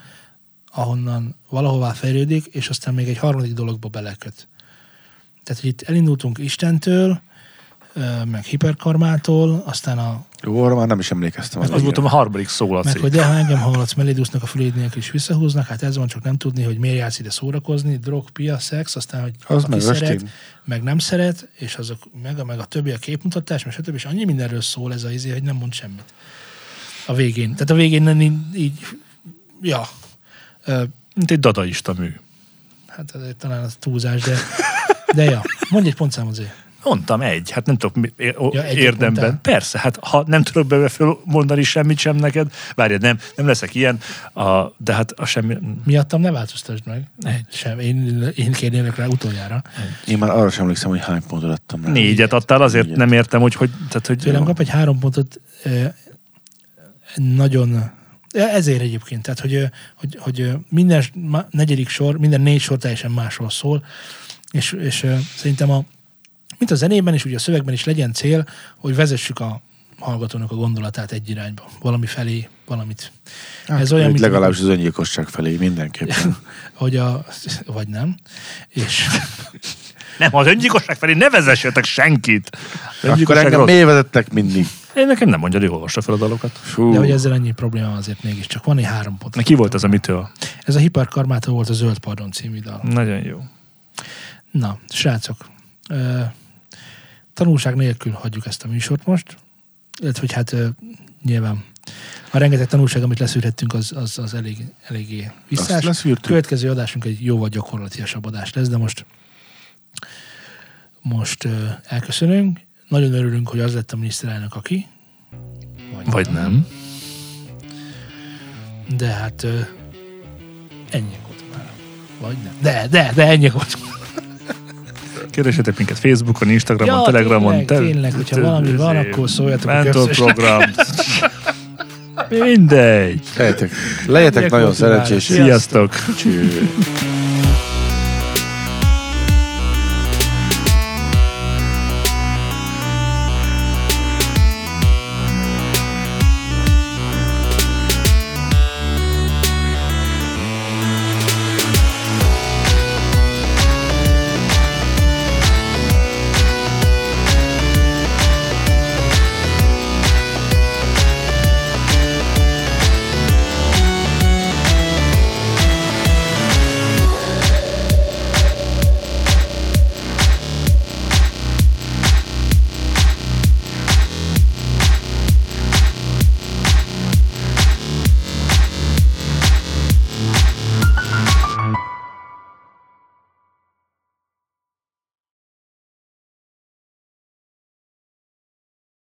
Speaker 1: ahonnan valahová fejlődik, és aztán még egy harmadik dologba beleköt. Tehát, hogy itt elindultunk Istentől, meg hiperkarmától, aztán a
Speaker 3: Jó, arra már nem is emlékeztem.
Speaker 2: Az
Speaker 3: végére.
Speaker 2: voltam a harmadik szó, Laci.
Speaker 1: meg hogy de ha engem hallatsz, Melédusznak a füléd nélkül is visszahúznak, hát ez van, csak nem tudni, hogy miért játsz ide szórakozni, drog, pia, szex, aztán, hogy
Speaker 3: Az
Speaker 1: aki
Speaker 3: meg
Speaker 1: szeret,
Speaker 3: östén.
Speaker 1: meg nem szeret, és azok, meg, meg a többi a képmutatás, meg stb. És annyi mindenről szól ez a izé, hogy nem mond semmit. A végén. Tehát a végén nem így, így ja.
Speaker 2: Mint egy dadaista mű.
Speaker 1: hát ez talán az túlzás, de, de ja. Mondj egy pontszámot azért.
Speaker 2: Mondtam egy, hát nem tudok
Speaker 1: Ja,
Speaker 2: érdemben.
Speaker 1: mondtál?
Speaker 2: Persze, hát ha nem tudok belőle mondani semmit sem neked, várjad, nem, nem leszek ilyen, a, de hát a semmi...
Speaker 1: Miattam ne változtasd meg.
Speaker 2: Egy.
Speaker 1: Sem. Én, én kérnélek rá utoljára.
Speaker 3: Én már arra sem emlékszem, hogy hány pontot adtam rá.
Speaker 2: Négyet adtál, azért
Speaker 3: Négyet.
Speaker 2: nem értem, hogy, hogy, tehát, hogy
Speaker 1: Tőlem kap egy három pontot nagyon ezért egyébként, tehát hogy, hogy, hogy minden negyedik sor, minden négy sor teljesen másról szól, és, és szerintem a, mint a zenében is, ugye a szövegben is legyen cél, hogy vezessük a hallgatónak a gondolatát egy irányba, valami felé, valamit.
Speaker 3: Hát,
Speaker 1: ez olyan,
Speaker 3: mint legalábbis az öngyilkosság felé mindenképpen.
Speaker 1: hogy a, vagy nem, és
Speaker 2: Nem, az öngyilkosság felé ne vezessetek senkit.
Speaker 3: Akkor engem
Speaker 2: rossz.
Speaker 3: miért vezettek mindig?
Speaker 2: Én nekem nem mondja, hogy olvassa fel a dalokat.
Speaker 3: Fú,
Speaker 1: de hogy ezzel ennyi probléma azért mégiscsak van egy három pont.
Speaker 2: Neki volt ez a mitől?
Speaker 1: Ez a Hiperkarmától volt a Zöld Pardon című dal.
Speaker 2: Nagyon jó.
Speaker 1: Na, srácok, tanulság nélkül hagyjuk ezt a műsort most, illetve hogy hát nyilván a rengeteg tanulság, amit leszűrhettünk, az, az, az elég, eléggé visszás. Következő adásunk egy jóval gyakorlatilasabb adás lesz, de most most elköszönünk. Nagyon örülünk, hogy az lett a miniszterelnök, aki.
Speaker 2: Vagy nem.
Speaker 1: De hát ennyi volt már. Vagy nem. De, de, de ennyi volt.
Speaker 2: Keresetek minket Facebookon, Instagramon, Telegramon.
Speaker 1: tényleg, tényleg, hogyha valami van, akkor szóljatok a
Speaker 2: program. Mindegy.
Speaker 3: Legyetek, legyetek nagyon szerencsések.
Speaker 2: Sziasztok.
Speaker 3: Cső.